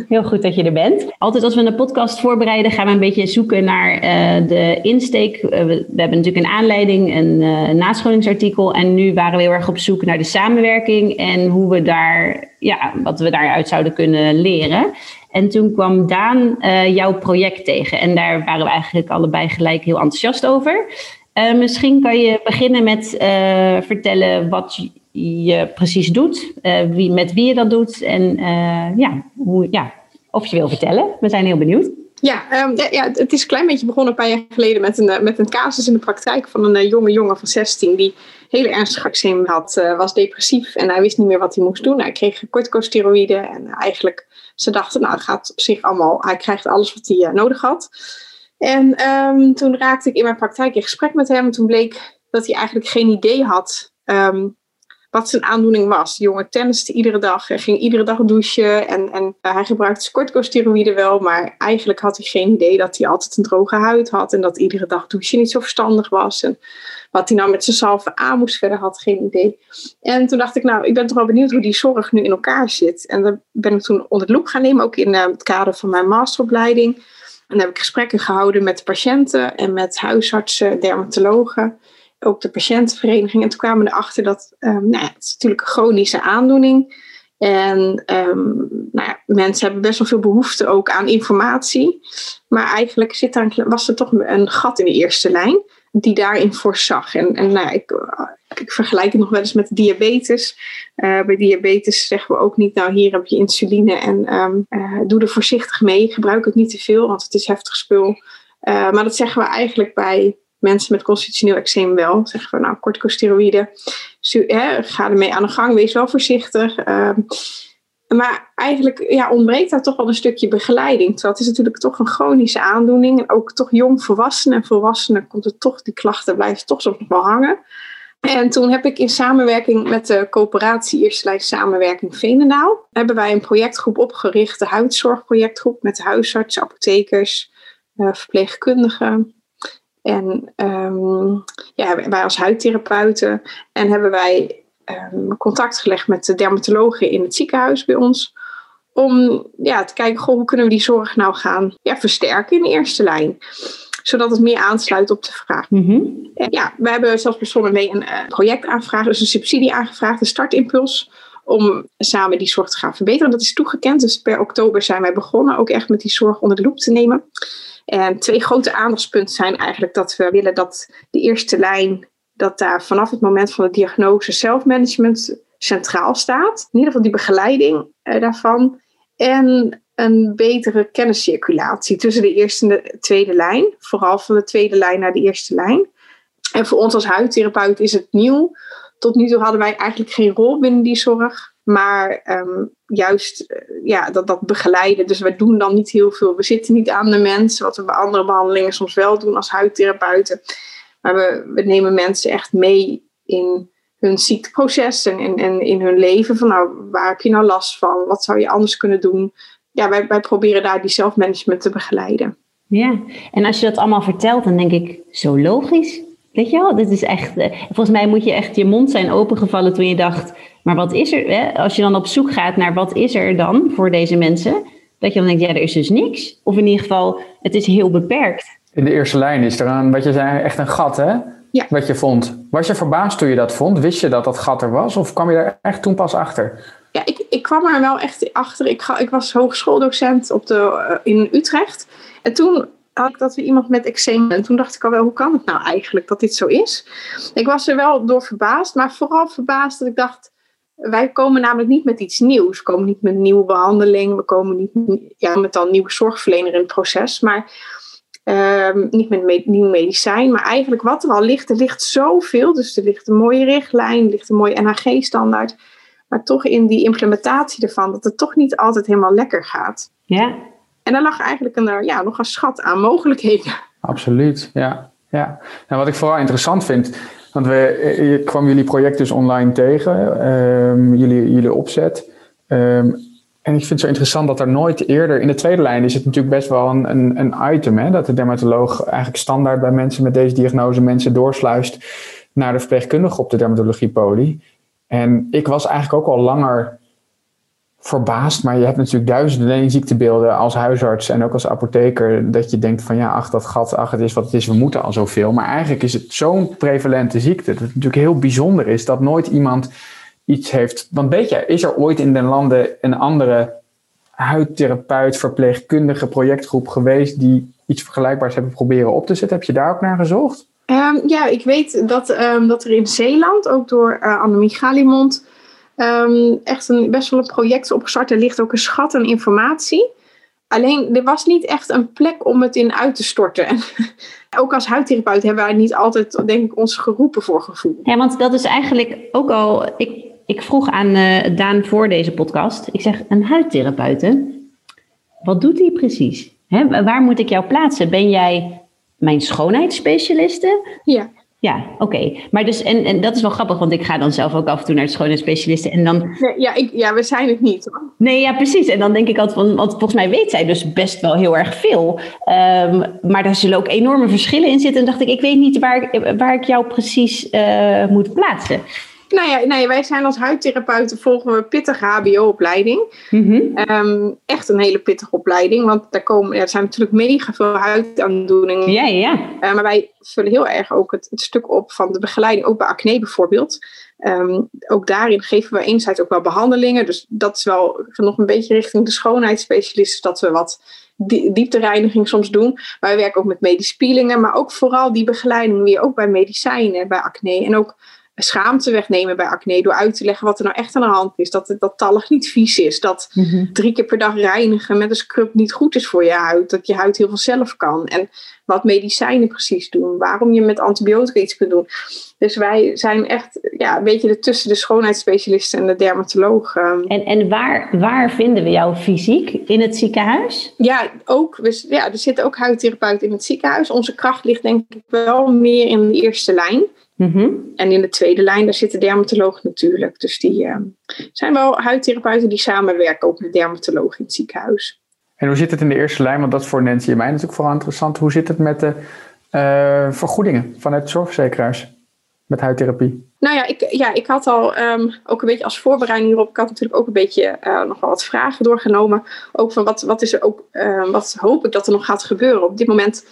Heel goed dat je er bent. Altijd als we een podcast voorbereiden, gaan we een beetje zoeken naar uh, de insteek. Uh, we, we, hebben natuurlijk een aanleiding, een uh, nascholingsartikel. En nu waren we heel erg op zoek naar de samenwerking en hoe we daar, ja, wat we daaruit zouden kunnen leren. En toen kwam Daan jouw project tegen. En daar waren we eigenlijk allebei gelijk heel enthousiast over. misschien kan je beginnen met vertellen wat je precies doet, wie, met wie je dat doet en ja, hoe, ja, of je wil vertellen. We zijn heel benieuwd.
Ja, um, ja, ja, het is een klein beetje begonnen een paar jaar geleden met een, eh, met een casus in de praktijk van een jonge jongen van 16 die hele ernstig eczeem had, uh, was depressief en hij wist niet meer wat hij moest doen. Hij kreeg corticosteroïden en eigenlijk ze dachten, nou, het gaat op zich allemaal, hij krijgt alles wat hij nodig had. En um, toen raakte ik in mijn praktijk in gesprek met hem en toen bleek dat hij eigenlijk geen idee had um, wat zijn aandoening was. De jongen tenniste iedere dag, hij ging iedere dag douchen en, en uh, hij gebruikte corticosteroïden wel, maar eigenlijk had hij geen idee dat hij altijd een droge huid had en dat iedere dag douchen niet zo verstandig was. En wat hij nou met salven aan moest verder, had geen idee. En toen dacht ik, nou, ik ben toch wel benieuwd hoe die zorg nu in elkaar zit. En dan ben ik toen onder de loep gaan nemen, ook in uh, het kader van mijn masteropleiding. En dan heb ik gesprekken gehouden met patiënten en met huisartsen, dermatologen ook de patiëntenvereniging. En toen kwamen we erachter dat um, nou ja, het is natuurlijk een chronische aandoening. En um, nou ja, mensen hebben best wel veel behoefte ook aan informatie. Maar eigenlijk zit daar, was er toch een gat in de eerste lijn die daarin voorzag. En, en nou ik, ik, vergelijk het nog wel eens met diabetes. Uh, bij diabetes zeggen we ook niet, nou hier heb je insuline en um, uh, doe er voorzichtig mee. Gebruik het niet te veel, want het is heftig spul. Maar dat zeggen we eigenlijk bij mensen met constitutioneel eczeem wel. Zeggen we, nou, corticosteroïden, ga ermee aan de gang, wees wel voorzichtig. Maar eigenlijk ja, ontbreekt daar toch wel een stukje begeleiding. Terwijl het is natuurlijk toch een chronische aandoening. En ook toch jong volwassenen en volwassenen komt het toch, die klachten blijven toch soms nog wel hangen. En toen heb ik in samenwerking met de coöperatie Eerste Lijn Samenwerking Veenendaal, hebben wij een projectgroep opgericht, de huidzorgprojectgroep, met huisartsen, apothekers, uh, verpleegkundigen, en um, ja, wij als huidtherapeuten. En hebben wij um, contact gelegd met de dermatologen in het ziekenhuis bij ons. Om ja, te kijken, goh, hoe kunnen we die zorg nou gaan ja, versterken in de eerste lijn. Zodat het meer aansluit op de vraag. Mm -hmm. en ja, we hebben zelfs begonnen mee een uh, project aangevraagd, dus een subsidie aangevraagd, een startimpuls om samen die zorg te gaan verbeteren. Dat is toegekend, dus per oktober zijn wij begonnen ook echt met die zorg onder de loep te nemen. En twee grote aandachtspunten zijn eigenlijk dat we willen dat de eerste lijn, dat daar vanaf het moment van de diagnose zelfmanagement centraal staat. In ieder geval die begeleiding eh, daarvan. En een betere kenniscirculatie tussen de eerste en de tweede lijn. Vooral van de tweede lijn naar de eerste lijn. En voor ons als huidtherapeut is het nieuw. Tot nu toe hadden wij eigenlijk geen rol binnen die zorg. Maar ehm, juist eh, ja, dat, dat begeleiden. Dus we doen dan niet heel veel. We zitten niet aan de mensen, wat we bij andere behandelingen soms wel doen als huidtherapeuten. Maar we, nemen mensen echt mee in hun ziekteproces en, en, en in hun leven. Van nou, waar heb je nou last van? Wat zou je anders kunnen doen? Ja, wij, wij proberen daar die zelfmanagement te begeleiden.
Ja, en als je dat allemaal vertelt, dan denk ik, zo logisch. Weet je wel, dit is echt. Eh, volgens mij moet je echt je mond zijn opengevallen toen je dacht. Maar wat is er? Hè? Als je dan op zoek gaat naar wat is er dan voor deze mensen, dat je dan denkt, ja, er is dus niks. Of in ieder geval, het is heel beperkt.
In de eerste lijn is er een, wat je zei, echt een gat, hè?
Ja.
Wat je vond. Was je verbaasd toen je dat vond? Wist je dat dat gat er was? Of kwam je daar echt toen pas achter?
Ja, ik, ik kwam er wel echt achter. Ik, ga, ik was hogeschooldocent op de, eh, in Utrecht. En toen had ik dat we iemand met eczeem. En toen dacht ik al wel, hoe kan het nou eigenlijk dat dit zo is? Ik was er wel door verbaasd, maar vooral verbaasd dat ik dacht, wij komen namelijk niet met iets nieuws. We komen niet met een nieuwe behandeling. We komen niet ja, met een nieuwe zorgverlener in het proces. Maar ehm, niet met nieuw medicijn. Maar eigenlijk wat er al ligt, er ligt zoveel. Dus er ligt een mooie richtlijn, er ligt een mooie NHG-standaard. Maar toch in die implementatie ervan, dat het toch niet altijd helemaal lekker gaat.
Ja.
En daar lag eigenlijk een, ja, nog een schat aan mogelijkheden.
Absoluut, ja. ja. Nou, wat ik vooral interessant vind, want we, eh, ik kwam jullie project dus online tegen, um, jullie, jullie opzet. Um, en ik vind het zo interessant dat er nooit eerder, in de tweede lijn is het natuurlijk best wel een, een, item, hè, dat de dermatoloog eigenlijk standaard bij mensen met deze diagnose mensen doorsluist naar de verpleegkundige op de dermatologie poli. En ik was eigenlijk ook al langer verbaasd, maar je hebt natuurlijk duizenden ziektebeelden als huisarts en ook als apotheker, dat je denkt van ja, ach dat gat, ach het is wat het is, we moeten al zoveel. Maar eigenlijk is het zo'n prevalente ziekte, dat het natuurlijk heel bijzonder is dat nooit iemand iets heeft. Want weet je, is er ooit in de landen een andere huidtherapeut, verpleegkundige projectgroep geweest die iets vergelijkbaars hebben proberen op te zetten? Heb je daar ook naar gezocht?
Um, ja, ik weet dat, um, dat er in Zeeland, ook door uh, Annemie Galimond, um, echt een, best wel een project opgestart. Er ligt ook een schat aan informatie. Alleen, er was niet echt een plek om het in uit te storten. En <laughs> ook als huidtherapeut hebben wij niet altijd, denk ik, ons geroepen voor gevoel.
Ja, want dat is eigenlijk ook al... Ik, ik vroeg aan uh, Daan voor deze podcast. Ik zeg, een huidtherapeute, wat doet die precies? Hè, waar moet ik jou plaatsen? Ben jij mijn schoonheidsspecialiste?
Ja.
Ja, oké. Maar dus, en, en dat is wel grappig, want ik ga dan zelf ook af en toe naar de schoonheidsspecialisten. En dan...
Nee, ja, ik, ja, we zijn het niet. Hoor.
Nee, ja, precies. En dan denk ik altijd, want volgens mij weet zij dus best wel heel erg veel. Um, maar daar zullen ook enorme verschillen in zitten. En dacht ik, ik weet niet waar, waar ik jou precies uh, moet plaatsen.
Nou ja, nee, wij zijn als huidtherapeuten volgen we pittige HBO-opleiding. Mm -hmm. um, echt een hele pittige opleiding, want daar komen, ja, er zijn natuurlijk mega veel huidaandoeningen.
Ja, ja.
Uh, maar wij vullen heel erg ook het, het, stuk op van de begeleiding, ook bij acne bijvoorbeeld. Um, ook daarin geven we enerzijds ook wel behandelingen. Dus dat is wel nog een beetje richting de schoonheidsspecialisten, dat we wat dieptereiniging soms doen. We werken ook met medische peelingen, maar ook vooral die begeleiding weer ook bij medicijnen, bij acne. En ook schaamte wegnemen bij acne door uit te leggen wat er nou echt aan de hand is. Dat, dat tallig niet vies is. Dat mm -hmm. drie keer per dag reinigen met een scrub niet goed is voor je huid. Dat je huid heel veel zelf kan. En wat medicijnen precies doen. Waarom je met antibiotica iets kunt doen. Dus wij zijn echt ja, een beetje tussen de schoonheidsspecialisten en de dermatoloog.
En, en waar, waar vinden we jou fysiek? In het ziekenhuis?
Ja, ook, we, ja, er zitten ook huidtherapeuten in het ziekenhuis. Onze kracht ligt denk ik wel meer in de eerste lijn. Mm -hmm. En in de tweede lijn, daar zit de dermatoloog natuurlijk. Dus die uh, zijn wel huidtherapeuten die samenwerken ook met dermatoloog in het ziekenhuis.
En hoe zit het in de eerste lijn? Want dat is voor Nancy en mij natuurlijk vooral interessant. Hoe zit het met de uh, vergoedingen vanuit zorgverzekeraars met huidtherapie?
Nou ja, ik, ja, ik had al um, ook een beetje als voorbereiding hierop, ik had natuurlijk ook een beetje uh, nog wel wat vragen doorgenomen. Ook van wat, wat is er ook, uh, wat hoop ik dat er nog gaat gebeuren. Op dit moment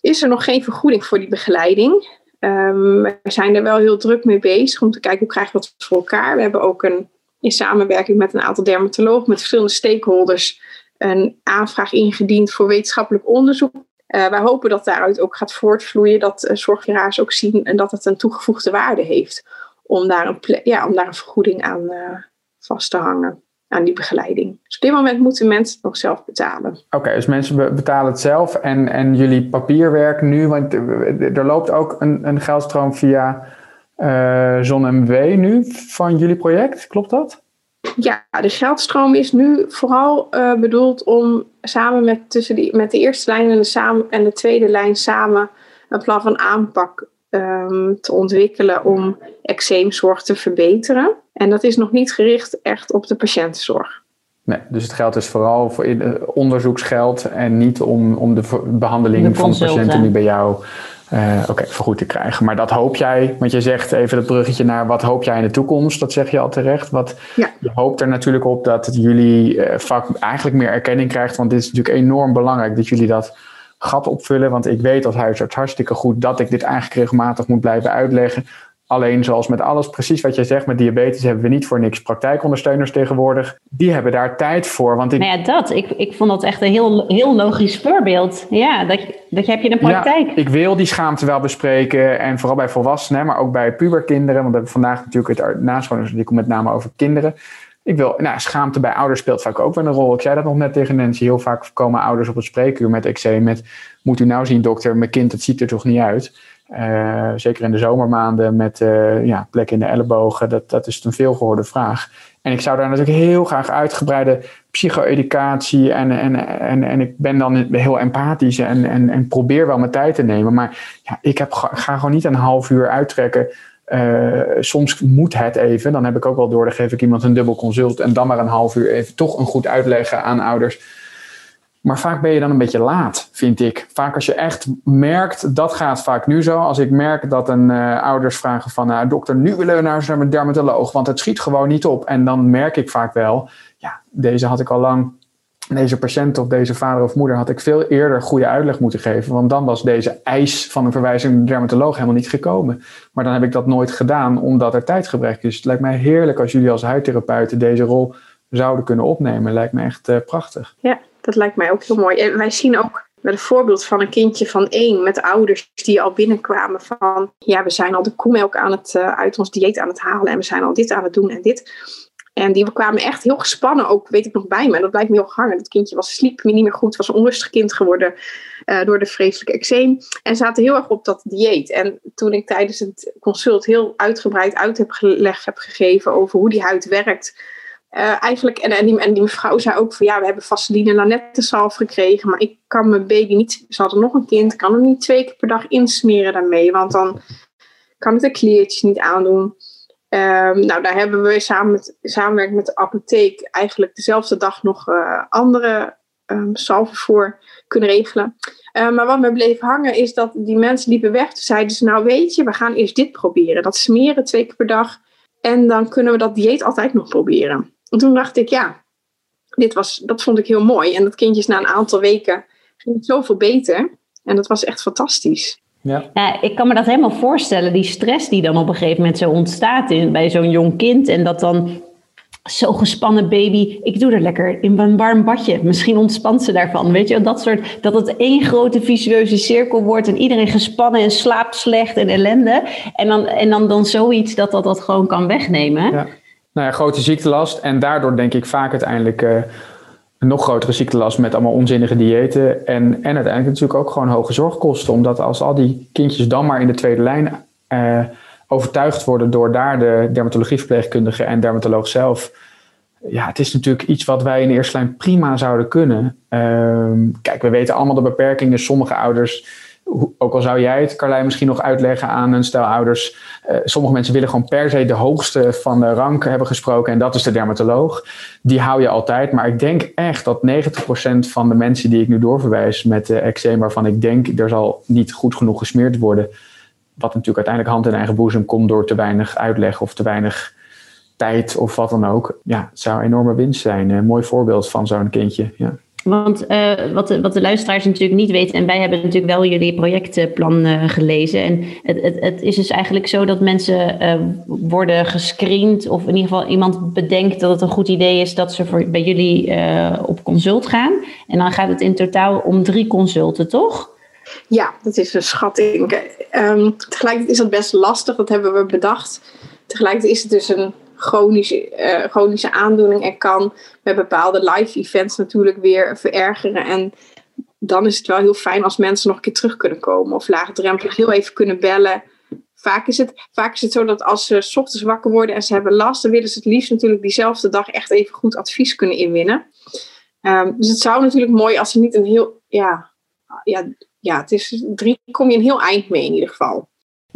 is er nog geen vergoeding voor die begeleiding. Um, we zijn er wel heel druk mee bezig om te kijken hoe krijgen we dat voor elkaar. We hebben ook een, in samenwerking met een aantal dermatologen, met verschillende stakeholders, een aanvraag ingediend voor wetenschappelijk onderzoek. Uh, wij hopen dat daaruit ook gaat voortvloeien, dat uh, zorgveraars ook zien en dat het een toegevoegde waarde heeft om daar een, ja, om daar een vergoeding aan uh, vast te hangen. Aan die begeleiding. Dus op dit moment moeten mensen het nog zelf betalen.
Oké, dus mensen betalen het zelf en, en jullie papierwerk nu, want er loopt ook een, een geldstroom via uh, ZonMW nu van jullie project, klopt dat?
Ja, de geldstroom is nu vooral uh, bedoeld om samen met, tussen die, met de eerste lijn en de, samen, en de tweede lijn samen een plan van aanpak um, te ontwikkelen om eczeemzorg te verbeteren. En dat is nog niet gericht echt op de patiëntenzorg.
Nee, dus het geld is vooral voor onderzoeksgeld en niet om, om de behandeling van de patiënten die bij jou uh, oké, vergoed te krijgen. Maar dat hoop jij, want je zegt even dat bruggetje naar wat hoop jij in de toekomst, dat zeg je al terecht. Wat, ja. Je hoopt er natuurlijk op dat jullie uh, vak eigenlijk meer erkenning krijgt, want dit is natuurlijk enorm belangrijk dat jullie dat gat opvullen. Want ik weet als huisarts hartstikke goed dat ik dit eigenlijk regelmatig moet blijven uitleggen. Alleen zoals met alles, precies wat jij zegt, met diabetes hebben we niet voor niks praktijkondersteuners tegenwoordig. Die hebben daar tijd voor. Want
ik... Nou ja, dat. Ik, ik vond dat echt een heel, heel logisch voorbeeld. Ja, dat, dat heb je in de praktijk.
Ja, ik wil die schaamte wel bespreken. En vooral bij volwassenen, maar ook bij puberkinderen. Want we hebben vandaag natuurlijk het nascholing, met name over kinderen. Ik wil, nou, schaamte bij ouders speelt vaak ook wel een rol. Ik zei dat nog net tegen Nancy. Heel vaak komen ouders op het spreekuur met eczeem met... Moet u nou zien, dokter, mijn kind, het ziet er toch niet uit? Uh, zeker in de zomermaanden met uh, ja, plek in de ellebogen. Dat, dat is een veelgehoorde vraag. En ik zou daar natuurlijk heel graag uitgebreide psycho-educatie en, en, en, en ik ben dan heel empathisch en, en, en probeer wel mijn tijd te nemen. Maar ja, ik heb, ga gewoon niet een half uur uittrekken. Uh, soms moet het even. Dan heb ik ook wel door, dan geef ik iemand een dubbel consult en dan maar een half uur even toch een goed uitleggen aan ouders maar vaak ben je dan een beetje laat, vind ik. Vaak als je echt merkt, dat gaat vaak nu zo. Als ik merk dat een uh, ouders vragen van, uh, dokter, nu willen we naar een dermatoloog, want het schiet gewoon niet op. En dan merk ik vaak wel, ja, deze had ik al lang, deze patiënt of deze vader of moeder had ik veel eerder goede uitleg moeten geven. Want dan was deze eis van een verwijzing naar de dermatoloog helemaal niet gekomen. Maar dan heb ik dat nooit gedaan, omdat er tijdgebrek is. Het lijkt mij heerlijk als jullie als huidtherapeuten deze rol zouden kunnen opnemen. Lijkt me echt uh, prachtig.
Ja, dat lijkt mij ook heel mooi. En wij zien ook met een voorbeeld van een kindje van één met ouders die al binnenkwamen van ja, we zijn al de koemelk aan het, uh, uit ons dieet aan het halen en we zijn al dit aan het doen en dit. En die kwamen echt heel gespannen, ook weet ik nog bij me. En dat blijkt me heel hangen. Dat kindje was, sliep niet meer goed, was een onrustig kind geworden uh, door de vreselijke eczeem. En zaten heel erg op dat dieet. En toen ik tijdens het consult heel uitgebreid uit heb gelegd heb gegeven over hoe die huid werkt uh, eigenlijk, en, en, die, mevrouw zei ook van ja, we hebben vaseline lanette salf gekregen, maar ik kan mijn baby niet, ze hadden nog een kind, kan hem niet twee keer per dag insmeren daarmee, want dan kan het de kleertjes niet aandoen. Um, nou, daar hebben we samen met, met de apotheek eigenlijk dezelfde dag nog uh, andere um, salven voor kunnen regelen. Uh, maar wat me bleef hangen is dat die mensen liepen weg. Toen zeiden ze, nou weet je, we gaan eerst dit proberen. Dat smeren twee keer per dag. En dan kunnen we dat dieet altijd nog proberen. En toen dacht ik, ja, dit was, dat vond ik heel mooi. En dat kindje is na een aantal weken ging het zoveel beter. En dat was echt fantastisch.
Ja. ja. ik kan me dat helemaal voorstellen, die stress die dan op een gegeven moment zo ontstaat in, bij zo'n jong kind. En dat dan zo gespannen baby, ik doe er lekker in een warm badje. Misschien ontspant ze daarvan. Weet je, dat soort, dat het één grote visueuze cirkel wordt en iedereen gespannen en slaapt slecht en ellende. En dan, en dan, dan zoiets dat, dat dat gewoon kan wegnemen.
Ja nou ja, grote ziektelast. En daardoor denk ik vaak uiteindelijk uh, een nog grotere ziektelast met allemaal onzinnige diëten. En, en uiteindelijk natuurlijk ook gewoon hoge zorgkosten. Omdat als al die kindjes dan maar in de tweede lijn uh, overtuigd worden door daar de dermatologieverpleegkundige en dermatoloog zelf. Ja, het is natuurlijk iets wat wij in de eerste lijn prima zouden kunnen. Uh, kijk, we weten allemaal de beperkingen. Sommige ouders ook al zou jij het, Carlijn, misschien nog uitleggen aan een stel ouders. Uh, sommige mensen willen gewoon per se de hoogste van de rank hebben gesproken. En dat is de dermatoloog. Die hou je altijd. Maar ik denk echt dat 90% van de mensen die ik nu doorverwijs met uh, eczeem, waarvan ik denk er zal niet goed genoeg gesmeerd worden. Wat natuurlijk uiteindelijk hand in eigen boezem komt door te weinig uitleg of te weinig tijd of wat dan ook. Ja, het zou een enorme winst zijn. Een mooi voorbeeld van zo'n kindje. Ja.
Want uh, wat, de, wat de luisteraars natuurlijk niet weten, en wij hebben natuurlijk wel jullie projectplan uh, gelezen. En het, het, het, is dus eigenlijk zo dat mensen uh, worden gescreend, of in ieder geval iemand bedenkt dat het een goed idee is dat ze voor, bij jullie op consult gaan. En dan gaat het in totaal om drie consulten, toch?
Ja, dat is een schatting. Um, tegelijkertijd is dat best lastig, dat hebben we bedacht. Tegelijkertijd is het dus een chronische, uh, chronische aandoening en kan met bepaalde live events natuurlijk weer verergeren. En dan is het wel heel fijn als mensen nog een keer terug kunnen komen of laagdrempelig heel even kunnen bellen. Vaak is, het, vaak is het zo dat als ze s ochtends wakker worden en ze hebben last, dan willen ze het liefst natuurlijk diezelfde dag echt even goed advies kunnen inwinnen. Um, dus het zou natuurlijk mooi als ze niet een heel, ja, ja, ja, het is drie, kom je een heel eind mee in ieder geval.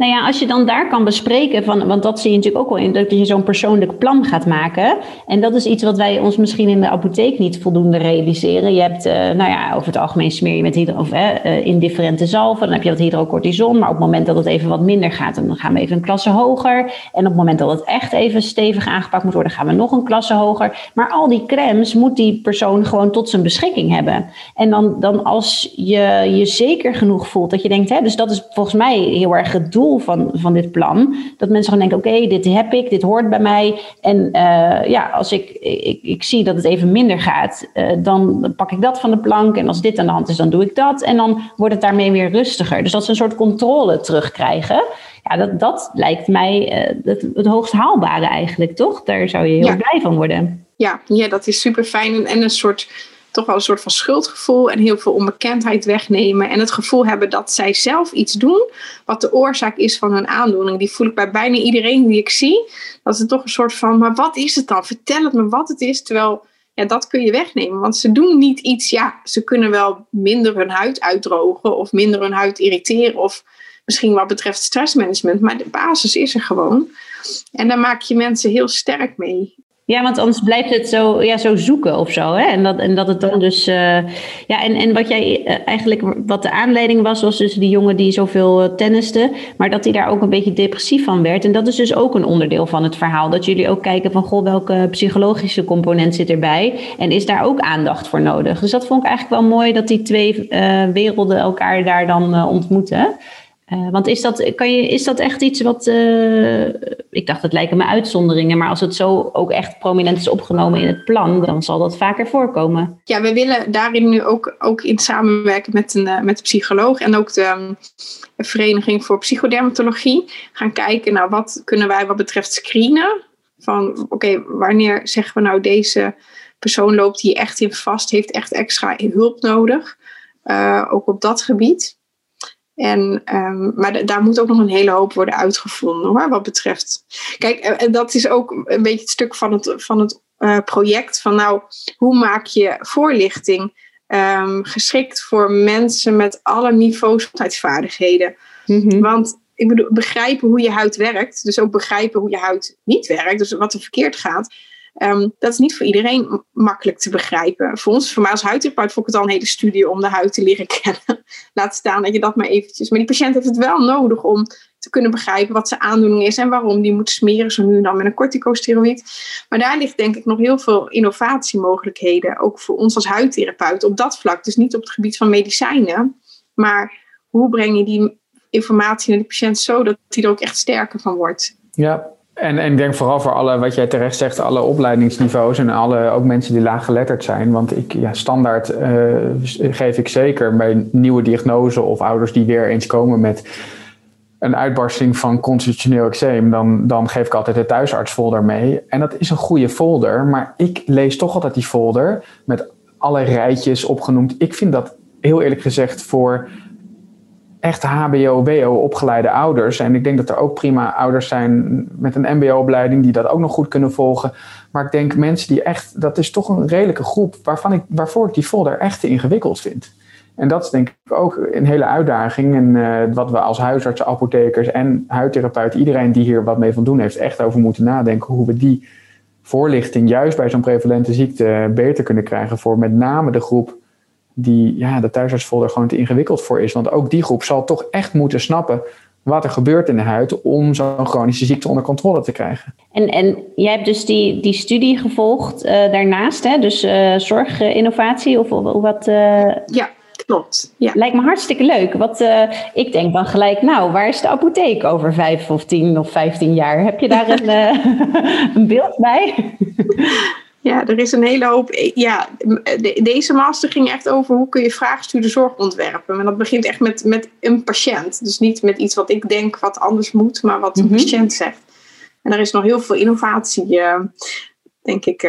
Nou ja, als je dan daar kan bespreken, van, want dat zie je natuurlijk ook wel in, dat je zo'n persoonlijk plan gaat maken. En dat is iets wat wij ons misschien in de apotheek niet voldoende realiseren. Je hebt, uh, nou ja, over het algemeen smeer je met hydro, of, uh, indifferente zalven, dan heb je wat hydrocortison. Maar op het moment dat het even wat minder gaat, dan gaan we even een klasse hoger. En op het moment dat het echt even stevig aangepakt moet worden, gaan we nog een klasse hoger. Maar al die crèmes moet die persoon gewoon tot zijn beschikking hebben. En dan, dan als je je zeker genoeg voelt, dat je denkt, hè, dus dat is volgens mij heel erg het doel van, van dit plan. Dat mensen gewoon denken, oké, dit heb ik, dit hoort bij mij. En uh, ja, als ik, ik, ik zie dat het even minder gaat, uh, dan pak ik dat van de plank. En als dit aan de hand is, dan doe ik dat. En dan wordt het daarmee weer rustiger. Dus dat ze een soort controle terugkrijgen. Ja, dat, dat lijkt mij uh, het, het hoogst haalbare eigenlijk, toch? Daar zou je heel ja. blij van worden.
Ja, ja, dat is super fijn. En een soort toch wel een soort van schuldgevoel en heel veel onbekendheid wegnemen. En het gevoel hebben dat zij zelf iets doen wat de oorzaak is van hun aandoening. Die voel ik bij bijna iedereen die ik zie. Dat is toch een soort van, maar wat is het dan? Vertel het me wat het is. Terwijl, ja, dat kun je wegnemen. Want ze doen niet iets, ja, ze kunnen wel minder hun huid uitdrogen of minder hun huid irriteren of misschien wat betreft stressmanagement. Maar de basis is er gewoon. En daar maak je mensen heel sterk mee.
Ja, want anders blijft het zo, ja, zo zoeken of zo. Hè? En, dat, en dat het dan dus. Uh, ja, en, en wat jij uh, eigenlijk. Wat de aanleiding was, was dus die jongen die zoveel uh, tenniste. Maar dat hij daar ook een beetje depressief van werd. En dat is dus ook een onderdeel van het verhaal. Dat jullie ook kijken van. Goh, welke psychologische component zit erbij? En is daar ook aandacht voor nodig? Dus dat vond ik eigenlijk wel mooi dat die twee werelden elkaar daar dan ontmoeten. Uh, want is dat, kan je, is dat echt iets wat. Uh, ik dacht, het lijken me uitzonderingen. Maar als het zo ook echt prominent is opgenomen in het plan, dan zal dat vaker voorkomen.
Ja, we willen daarin nu ook, ook in samenwerken met een, uh, met psycholoog en ook de Vereniging voor Psychodermatologie gaan kijken naar wat kunnen wij wat betreft screenen. Van oké, wanneer zeggen we nou deze persoon loopt hier echt in vast, heeft echt extra hulp nodig. ook op dat gebied. En, um, maar daar moet ook nog een hele hoop worden uitgevonden hoor, wat betreft. Kijk, en dat is ook een beetje het stuk van het, van het uh, project. Van nou, hoe maak je voorlichting um, geschikt voor mensen met alle niveaus van Mm-hmm. Want ik bedoel, begrijpen hoe je huid werkt. Dus ook begrijpen hoe je huid niet werkt. Dus wat er verkeerd gaat. Um, dat is niet voor iedereen makkelijk te begrijpen. Voor ons, voor mij als huidtherapeut, vond ik het al een hele studie om de huid te leren <laughs> kennen. Laat staan dat je dat maar eventjes. Maar die patiënt heeft het wel nodig om te kunnen begrijpen wat zijn aandoening is en waarom die moet smeren, zo nu en dan met een corticosteroïd. Maar daar ligt denk ik nog heel veel innovatiemogelijkheden, ook voor ons als huidtherapeut op dat vlak. Dus niet op het gebied van medicijnen, maar hoe breng je die informatie naar de patiënt zo dat hij er ook echt sterker van wordt.
Ja, en, en ik denk vooral voor alle, wat jij terecht zegt, alle opleidingsniveaus en alle, ook mensen die laaggeletterd zijn. Want ik, ja, standaard uh, geef ik zeker bij nieuwe diagnose of ouders die weer eens komen met een uitbarsting van constitutioneel eczeem, dan, dan geef ik altijd de thuisartsfolder mee. En dat is een goede folder, maar ik lees toch altijd die folder met alle rijtjes opgenoemd. Ik vind dat heel eerlijk gezegd voor echt HBO, WO opgeleide ouders. En ik denk dat er ook prima ouders zijn met een MBO-opleiding die dat ook nog goed kunnen volgen. Maar ik denk mensen die echt, dat is toch een redelijke groep waarvan ik, waarvoor ik die folder echt te ingewikkeld vind. En dat is denk ik ook een hele uitdaging. En uh, wat we als huisartsen, apothekers en huidtherapeuten, iedereen die hier wat mee van doen heeft, echt over moeten nadenken hoe we die voorlichting juist bij zo'n prevalente ziekte beter kunnen krijgen voor met name de groep die ja, de thuisartsfolder gewoon te ingewikkeld voor is. Want ook die groep zal toch echt moeten snappen wat er gebeurt in de huid om zo'n chronische ziekte onder controle te krijgen.
En, en jij hebt dus die, die studie gevolgd uh, daarnaast, hè? dus uh, zorginnovatie of, of wat? Uh...
Ja, klopt. Ja.
Lijkt me hartstikke leuk. Wat, ik denk dan gelijk, nou, waar is de apotheek over vijf of tien of vijftien jaar? Heb je daar een, <laughs> een beeld bij? <laughs>
Ja, er is een hele hoop. Ja, deze master ging echt over hoe kun je vraagstuurde zorg ontwerpen. En dat begint echt met, met een patiënt. Dus niet met iets wat ik denk wat anders moet, maar wat een mm -hmm. patiënt zegt. En er is nog heel veel innovatie, denk ik,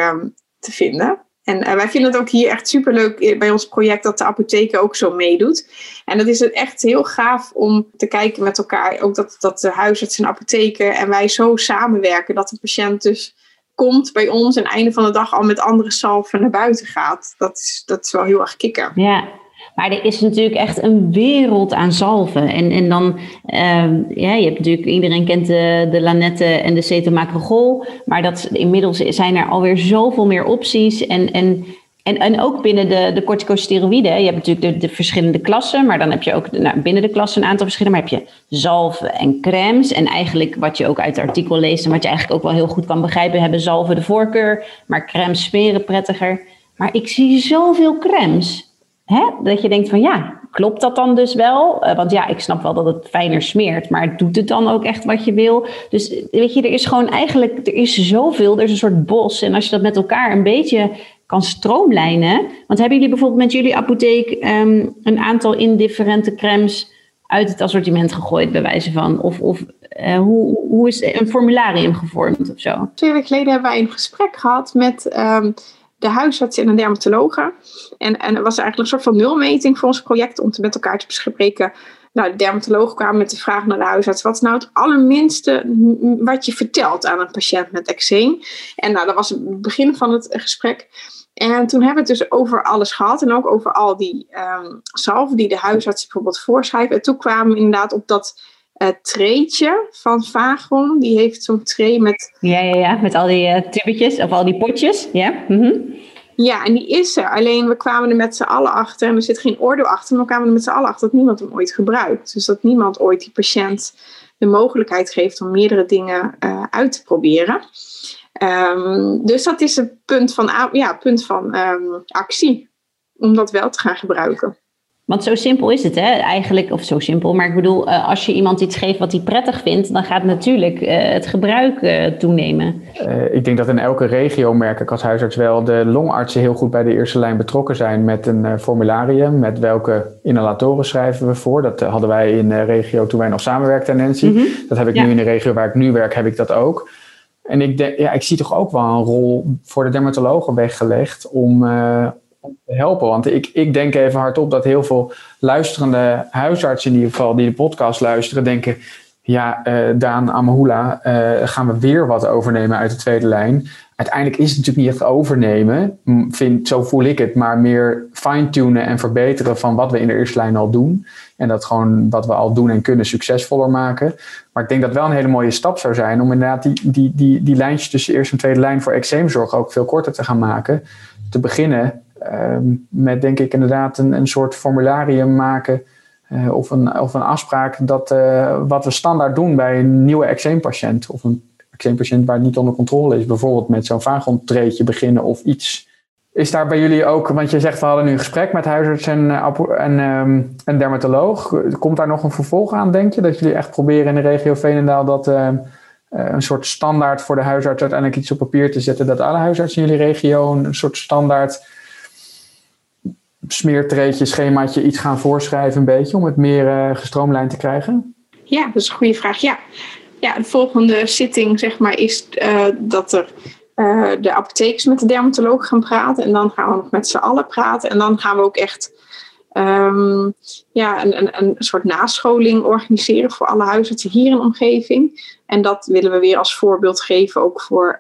te vinden. En wij vinden het ook hier echt superleuk bij ons project dat de apotheek ook zo meedoet. En dat is het echt heel gaaf om te kijken met elkaar. Ook dat, dat de huisarts en apotheken en wij zo samenwerken. Dat de patiënt dus komt bij ons en einde van de dag al met andere salven naar buiten gaat. Dat is, dat is wel heel erg kicken.
Ja, maar er is natuurlijk echt een wereld aan zalven. En, en dan, ehm, ja, je hebt natuurlijk, iedereen kent de, de Lanette en de Cetomacrogol. Maar dat, inmiddels zijn er alweer zoveel meer opties. En, en, en, en ook binnen de, de corticosteroïden. Je hebt natuurlijk de, de verschillende klassen. Maar dan heb je ook nou, binnen de klassen een aantal verschillen. Maar heb je zalven en crèmes. En eigenlijk wat je ook uit het artikel leest. En wat je eigenlijk ook wel heel goed kan begrijpen. Hebben zalven de voorkeur. Maar crèmes smeren prettiger. Maar ik zie zoveel crèmes hè, dat je denkt van ja, klopt dat dan dus wel? Uh, want ja, ik snap wel dat het fijner smeert, maar doet het dan ook echt wat je wil? Dus weet je, er is gewoon eigenlijk, er is zoveel, er is een soort bos. En als je dat met elkaar een beetje kan stroomlijnen. Want hebben jullie bijvoorbeeld met jullie apotheek um, een aantal indifferente crèmes uit het assortiment gegooid, bij wijze van? Of, of uh, hoe, hoe is een formularium gevormd of zo?
Twee weken geleden hebben wij een gesprek gehad met um, de huisarts en een dermatologe. En, en er was eigenlijk een soort van nulmeting voor ons project om te met elkaar te bespreken. Nou, de dermatoloog kwam met de vraag naar de huisarts: wat is nou het allerminste wat je vertelt aan een patiënt met eczeem? En nou, dat was het begin van het gesprek. En toen hebben we het dus over alles gehad en ook over al die um, salven die de huisarts bijvoorbeeld voorschrijven. En toen kwamen we inderdaad op dat uh, treetje van Vagon. Die heeft zo'n tray met...
Ja, ja, ja, met al die uh, of al die potjes. Ja. Mm
Ja, en die is er. Alleen we kwamen er met z'n allen achter. En er zit geen oordeel achter. Maar we kwamen er met z'n allen achter dat niemand hem ooit gebruikt. Dus dat niemand ooit die patiënt de mogelijkheid geeft om meerdere dingen uh, uit te proberen. Um, dus dat is het punt van, ja, punt van um, actie. Om dat wel te gaan gebruiken.
Want zo simpel is het, hè? Eigenlijk, of zo simpel, maar ik bedoel, uh, als je iemand iets geeft wat hij prettig vindt, dan gaat natuurlijk uh, het gebruik uh, toenemen.
ik denk dat in elke regio, merk ik als huisarts wel, de longartsen heel goed bij de eerste lijn betrokken zijn met een formularium. Met welke inhalatoren schrijven we voor. Dat hadden wij in de regio toen wij nog samenwerkten, Nancy. Mm -hmm. Dat heb ik ja. nu in de regio waar ik nu werk, heb ik dat ook. En ik, denk, ja, ik zie toch ook wel een rol voor de dermatologen weggelegd om helpen. Want ik, ik denk even hardop dat heel veel luisterende huisartsen in ieder geval die de podcast luisteren, denken. Ja, uh, Daan Amahula, uh, gaan we weer wat overnemen uit de tweede lijn. Uiteindelijk is het natuurlijk niet echt overnemen, vind, zo voel ik het, maar meer fine-tunen en verbeteren van wat we in de eerste lijn al doen. En dat gewoon wat we al doen en kunnen succesvoller maken. Maar ik denk dat wel een hele mooie stap zou zijn om inderdaad die, die, die, die lijntjes tussen eerste en tweede lijn voor eczeemzorg ook veel korter te gaan maken. Te beginnen met denk ik inderdaad een, een soort formularium maken uh, of, een, of een afspraak dat uh, wat we standaard doen bij een nieuwe eczeempatiënt of een eczeempatiënt waar het niet onder controle is, bijvoorbeeld met zo'n vaagontreetje beginnen of iets. Is daar bij jullie ook, want je zegt we hadden nu een gesprek met huisarts en, eh, en een dermatoloog. Komt daar nog een vervolg aan, denk je? Dat jullie echt proberen in de regio Veenendaal dat een soort standaard voor de huisarts uiteindelijk iets op papier te zetten, dat alle huisartsen in jullie regio een soort standaard smeertreetje, schemaatje iets gaan voorschrijven een beetje om het meer uh, gestroomlijnd te krijgen?
Ja, dat is een goede vraag. Ja, ja de volgende zitting zeg maar is uh, dat er uh, de apothekers met de dermatoloog gaan praten en dan gaan we nog met z'n allen praten en dan gaan we ook echt um, ja, een, een, een soort nascholing organiseren voor alle huisartsen hier in de omgeving. En dat willen we weer als voorbeeld geven ook voor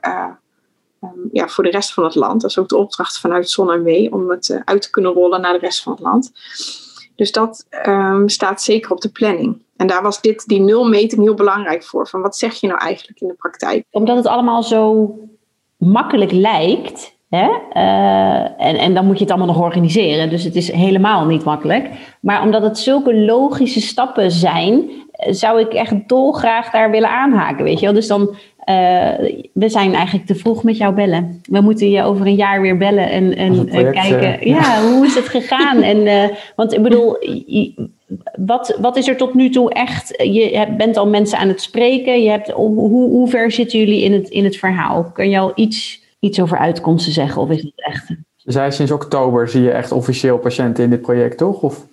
um, ja, voor de rest van het land. Dat is ook de opdracht vanuit Zon om het uh, uit te kunnen rollen naar de rest van het land. Dus dat um, staat zeker op de planning. En daar was dit, die nulmeting heel belangrijk voor. Van wat zeg je nou eigenlijk in de praktijk?
Omdat het allemaal zo makkelijk lijkt. Hè? Uh, en, en dan moet je het allemaal nog organiseren. Dus het is helemaal niet makkelijk. Maar omdat het zulke logische stappen zijn, zou ik echt dolgraag daar willen aanhaken. Weet je wel? Dus dan we zijn eigenlijk te vroeg met jou bellen. We moeten je over een jaar weer bellen en, en kijken, uh, ja, hoe is het gegaan? en, uh, want ik bedoel, wat, wat is er tot nu toe echt? Je bent al mensen aan het spreken. Je hebt, hoe, hoe ver zitten jullie in het, in het verhaal? Kun je al iets, iets over uitkomsten zeggen of is het echt?
Zij sinds oktober zie je echt officieel patiënten in dit project, toch? Of?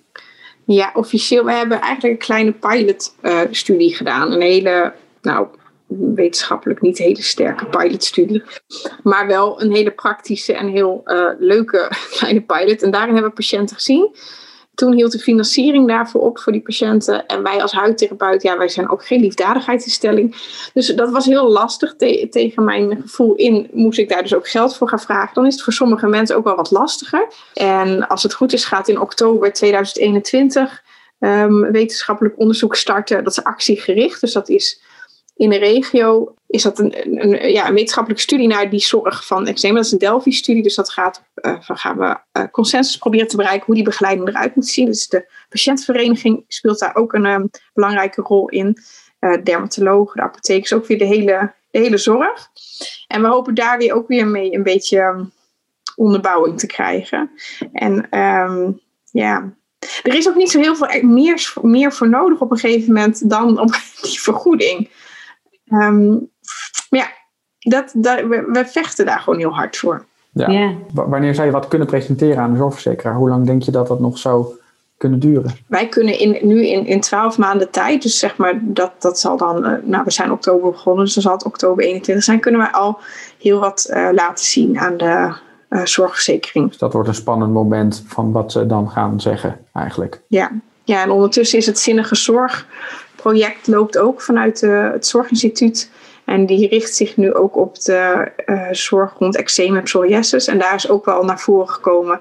Ja, officieel. We hebben eigenlijk een kleine pilotstudie gedaan. Een hele, nou, wetenschappelijk niet hele sterke pilotstudie. Maar wel een hele praktische en heel uh, leuke <laughs> kleine pilot. En daarin hebben we patiënten gezien toen hield de financiering daarvoor op voor die patiënten. En wij als huidtherapeut, ja, wij zijn ook geen liefdadigheidsinstelling. Dus dat was heel lastig. tegen mijn gevoel in moest ik daar dus ook geld voor gaan vragen. Dan is het voor sommige mensen ook wel wat lastiger. En als het goed is, gaat in oktober 2021 um, wetenschappelijk onderzoek starten. Dat is actiegericht. Dus dat is in de regio is dat een, een, ja, een wetenschappelijke studie naar die zorg van eczeem. Dat is een Delphi-studie, dus dat gaat uh, van gaan we uh, consensus proberen te bereiken hoe die begeleiding eruit moet zien. Dus de patiëntvereniging speelt daar ook een um, belangrijke rol in. Uh, dermatologen, de apothekers, ook weer de hele, de hele zorg. En we hopen daar weer ook weer mee een beetje um, onderbouwing te krijgen. En um, ja, er is ook niet zo heel veel meer, meer voor nodig op een gegeven moment dan op <laughs> die vergoeding. Um, maar ja, dat, dat, we, we, vechten daar gewoon heel hard voor.
Ja. Wanneer zou je wat kunnen presenteren aan de zorgverzekeraar? Hoe lang denk je dat dat nog zou kunnen duren?
Wij kunnen in, nu in, in 12 maanden tijd, dus zeg maar dat, dat zal dan, uh, nou we zijn oktober begonnen, dus dan zal het oktober 21 zijn, kunnen wij al heel wat uh, laten zien aan de uh, zorgverzekering.
Dus dat wordt een spannend moment van wat ze dan gaan zeggen eigenlijk.
Ja, ja en ondertussen is het zinnige zorgproject loopt ook vanuit het Zorginstituut. En die richt zich nu ook op de uh, zorg rond eczeem en psoriasis. En daar is ook wel naar voren gekomen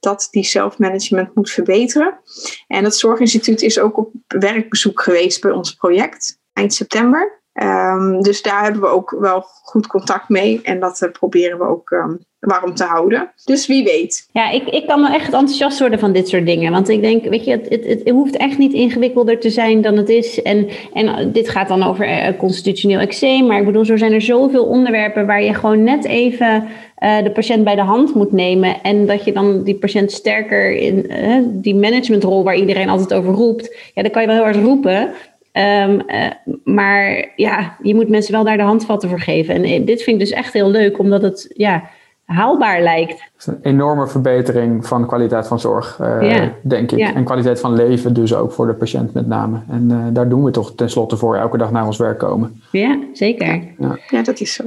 dat die zelfmanagement moet verbeteren. En het Zorginstituut is ook op werkbezoek geweest bij ons project eind september. Um, dus daar hebben we ook wel goed contact mee. En dat uh, proberen we ook um, warm te houden. Dus wie weet.
Ja, ik, ik kan wel echt enthousiast worden van dit soort dingen. Want ik denk, weet je, het, het, het hoeft echt niet ingewikkelder te zijn dan het is. En, en dit gaat dan over uh, constitutioneel eczeem. Maar ik bedoel, zo zijn er zoveel onderwerpen waar je gewoon net even de patiënt bij de hand moet nemen. En dat je dan die patiënt sterker in die managementrol waar iedereen altijd over roept. Ja, dan kan je wel heel hard roepen. Um, uh, maar ja, je moet mensen wel daar de handvatten voor geven. En dit vind ik dus echt heel leuk, omdat het ja, haalbaar lijkt. Het
is een enorme verbetering van kwaliteit van zorg, uh, ja. denk ik. Ja. En kwaliteit van leven dus ook voor de patiënt met name. En uh, daar doen we toch tenslotte voor elke dag naar ons werk komen.
Ja, zeker.
Ja, ja dat is zo.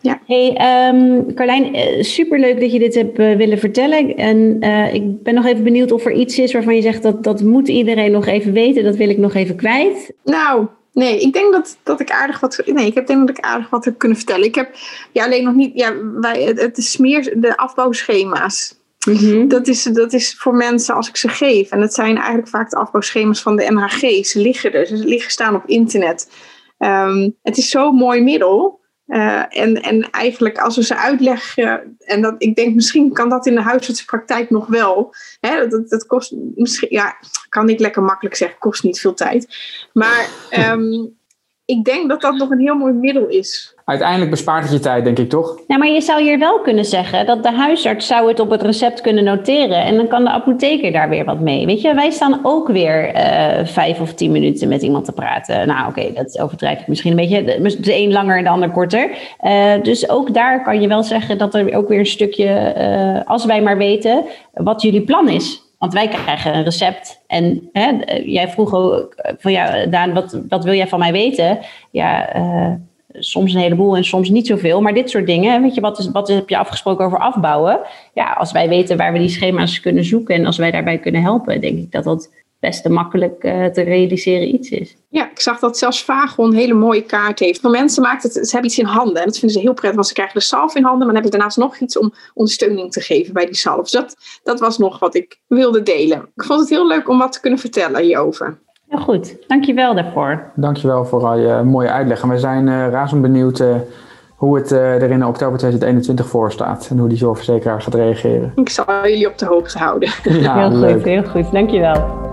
Ja.
Hey, um, Carlijn, superleuk dat je dit hebt uh, willen vertellen. En uh, ik ben nog even benieuwd of er iets is waarvan je zegt dat dat moet iedereen nog even weten. Dat wil ik nog even kwijt.
Nou, nee, ik denk dat, dat ik aardig wat. Nee, ik heb denk dat ik aardig wat heb kunnen vertellen. Ik heb ja, alleen nog niet. Ja, wij, het, het is meer de afbouwschema's. Mm-hmm. Dat, is, dat is voor mensen als ik ze geef. En dat zijn eigenlijk vaak de afbouwschema's van de MHG. Ze liggen er, ze liggen staan op internet. Um, het is zo'n mooi middel. Uh, en, en eigenlijk als we ze uitleggen, en dat, ik denk misschien kan dat in de huisartsenpraktijk nog wel. Hè, dat, kost misschien, ja, kan ik lekker makkelijk zeggen, kost niet veel tijd. Maar um, ik denk dat dat nog een heel mooi middel is.
Uiteindelijk bespaart het je tijd, denk ik toch?
Ja, maar je zou hier wel kunnen zeggen dat de huisarts zou het op het recept kunnen noteren. En dan kan de apotheker daar weer wat mee. Weet je, wij staan ook weer uh, vijf of tien minuten met iemand te praten. Nou, oké, dat overdrijf ik misschien een beetje. De een langer en de ander korter. Uh, dus ook daar kan je wel zeggen dat er ook weer een stukje, uh, als wij maar weten wat jullie plan is. Want wij krijgen een recept. En hè, jij vroeg ook van ja, Daan, wat, wat wil jij van mij weten? Ja, soms een heleboel en soms niet zoveel. Maar dit soort dingen, weet je, wat, is, wat heb je afgesproken over afbouwen? Ja, als wij weten waar we die schema's kunnen zoeken en als wij daarbij kunnen helpen, denk ik dat dat best een makkelijk uh, te realiseren iets is.
Ja, ik zag dat zelfs Vago een hele mooie kaart heeft. Voor mensen maakt het, ze hebben iets in handen en dat vinden ze heel prettig, want ze krijgen de salf in handen, maar dan hebben ze daarnaast nog iets om ondersteuning te geven bij die salf. Dus dat, dat was nog wat ik wilde delen. Ik vond het heel leuk om wat te kunnen vertellen hierover.
Heel goed, dankjewel daarvoor.
Dankjewel voor al je mooie uitleg. En we zijn uh, razend benieuwd uh, hoe het uh, er in oktober 2021 voor staat en hoe die zorgverzekeraar gaat reageren.
Ik zal jullie op de hoogte houden. <laughs>
Ja, heel leuk. goed, heel goed. Dankjewel.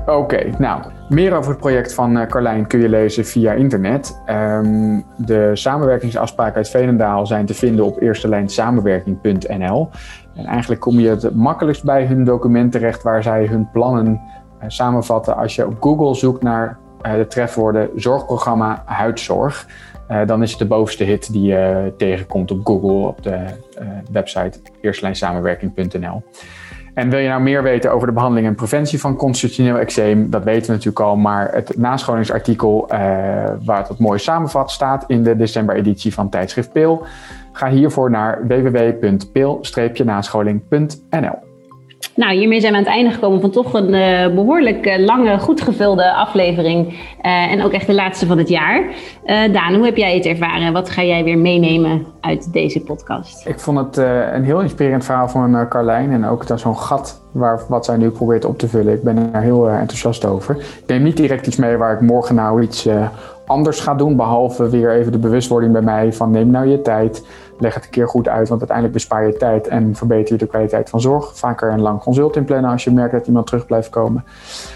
Oké, okay, nou, meer over het project van Carlijn kun je lezen via internet. Um, de samenwerkingsafspraken uit Veenendaal zijn te vinden op eerstelijnsamenwerking.nl. En eigenlijk kom je het makkelijkst bij hun document terecht waar zij hun plannen samenvatten. Als je op Google zoekt naar uh, de trefwoorden zorgprogramma huidzorg, dan is het de bovenste hit die je tegenkomt op Google op de website eerstelijnsamenwerking.nl. En wil je nou meer weten over de behandeling en preventie van constitutioneel eczeem? Dat weten we natuurlijk al, maar het nascholingsartikel waar het wat mooi samenvat staat in de december-editie van tijdschrift Pil. Ga hiervoor naar www.pil-nascholing.nl.
Nou, hiermee zijn we aan het einde gekomen van toch een uh, behoorlijk uh, lange, goed gevulde aflevering. Uh, en ook echt de laatste van het jaar. Daan, hoe heb jij het ervaren? Wat ga jij weer meenemen uit deze podcast?
Ik vond het een heel inspirerend verhaal van Carlijn. En ook zo'n gat waar, wat zij nu probeert op te vullen. Ik ben er heel enthousiast over. Ik neem niet direct iets mee waar ik morgen nou iets anders ga doen. Behalve weer even de bewustwording bij mij van neem nou je tijd leg het een keer goed uit, want uiteindelijk bespaar je tijd en verbeter je de kwaliteit van zorg. Vaker een lang consult inplannen als je merkt dat iemand terug blijft komen.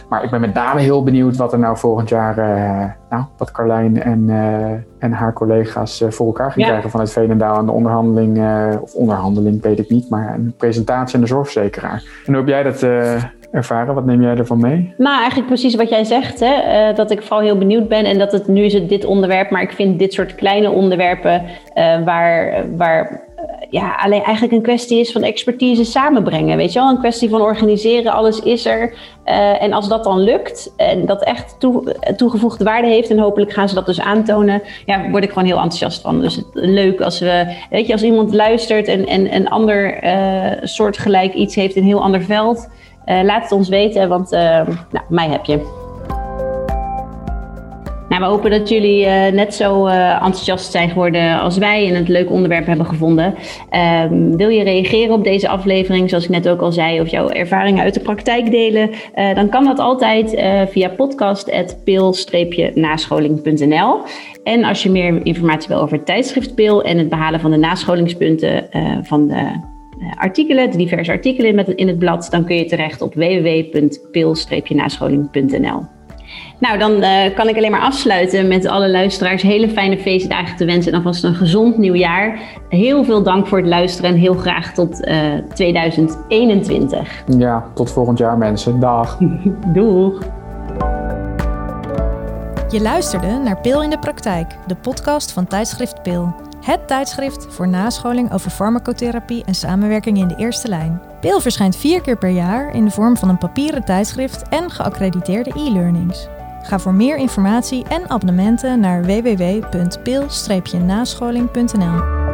Maar ik ben met name heel benieuwd wat er nou volgend jaar, uh, nou, wat Carlijn en, uh, en haar collega's uh, voor elkaar gaan krijgen vanuit Veenendaal aan de onderhandeling, of onderhandeling weet ik niet, maar een presentatie aan de zorgverzekeraar. En hoe heb jij dat ervaren? Wat neem jij ervan mee?
Nou, eigenlijk precies wat jij zegt. Hè? Dat ik vooral heel benieuwd ben en dat het nu is het dit onderwerp, maar ik vind dit soort kleine onderwerpen waar, waar ja, alleen eigenlijk een kwestie is van expertise samenbrengen. Weet je wel, een kwestie van organiseren, alles is er. en als dat dan lukt en dat echt toe, toegevoegde waarde heeft en hopelijk gaan ze dat dus aantonen, ja, word ik gewoon heel enthousiast van. Dus het, leuk als we, weet je, als iemand luistert en, en een ander soortgelijk iets heeft in een heel ander veld. Uh, laat het ons weten, want uh, nou, mij heb je. We hopen dat jullie uh, net zo enthousiast zijn geworden als wij en het leuk onderwerp hebben gevonden. Um, wil je reageren op deze aflevering, zoals ik net ook al zei, of jouw ervaringen uit de praktijk delen? dan kan dat altijd via podcast.pil-nascholing.nl. En als je meer informatie wil over het tijdschrift Pil en het behalen van de nascholingspunten van de eh, artikelen, de diverse artikelen in het blad, dan kun je terecht op www.pil-nascholing.nl. Nou, dan uh, kan ik alleen maar afsluiten met alle luisteraars hele fijne feestdagen te wensen en alvast een gezond nieuwjaar. Heel veel dank voor het luisteren en heel graag tot uh, eh, 2021.
Ja, tot volgend jaar mensen. Dag. <laughs>
Doeg.
Je luisterde naar Pil in de Praktijk, de podcast van tijdschrift Pil. Het tijdschrift voor nascholing over farmacotherapie en samenwerking in de eerste lijn. Pil verschijnt vier keer per jaar in de vorm van een papieren tijdschrift en geaccrediteerde e-learnings. Ga voor meer informatie en abonnementen naar www.pil-nascholing.nl.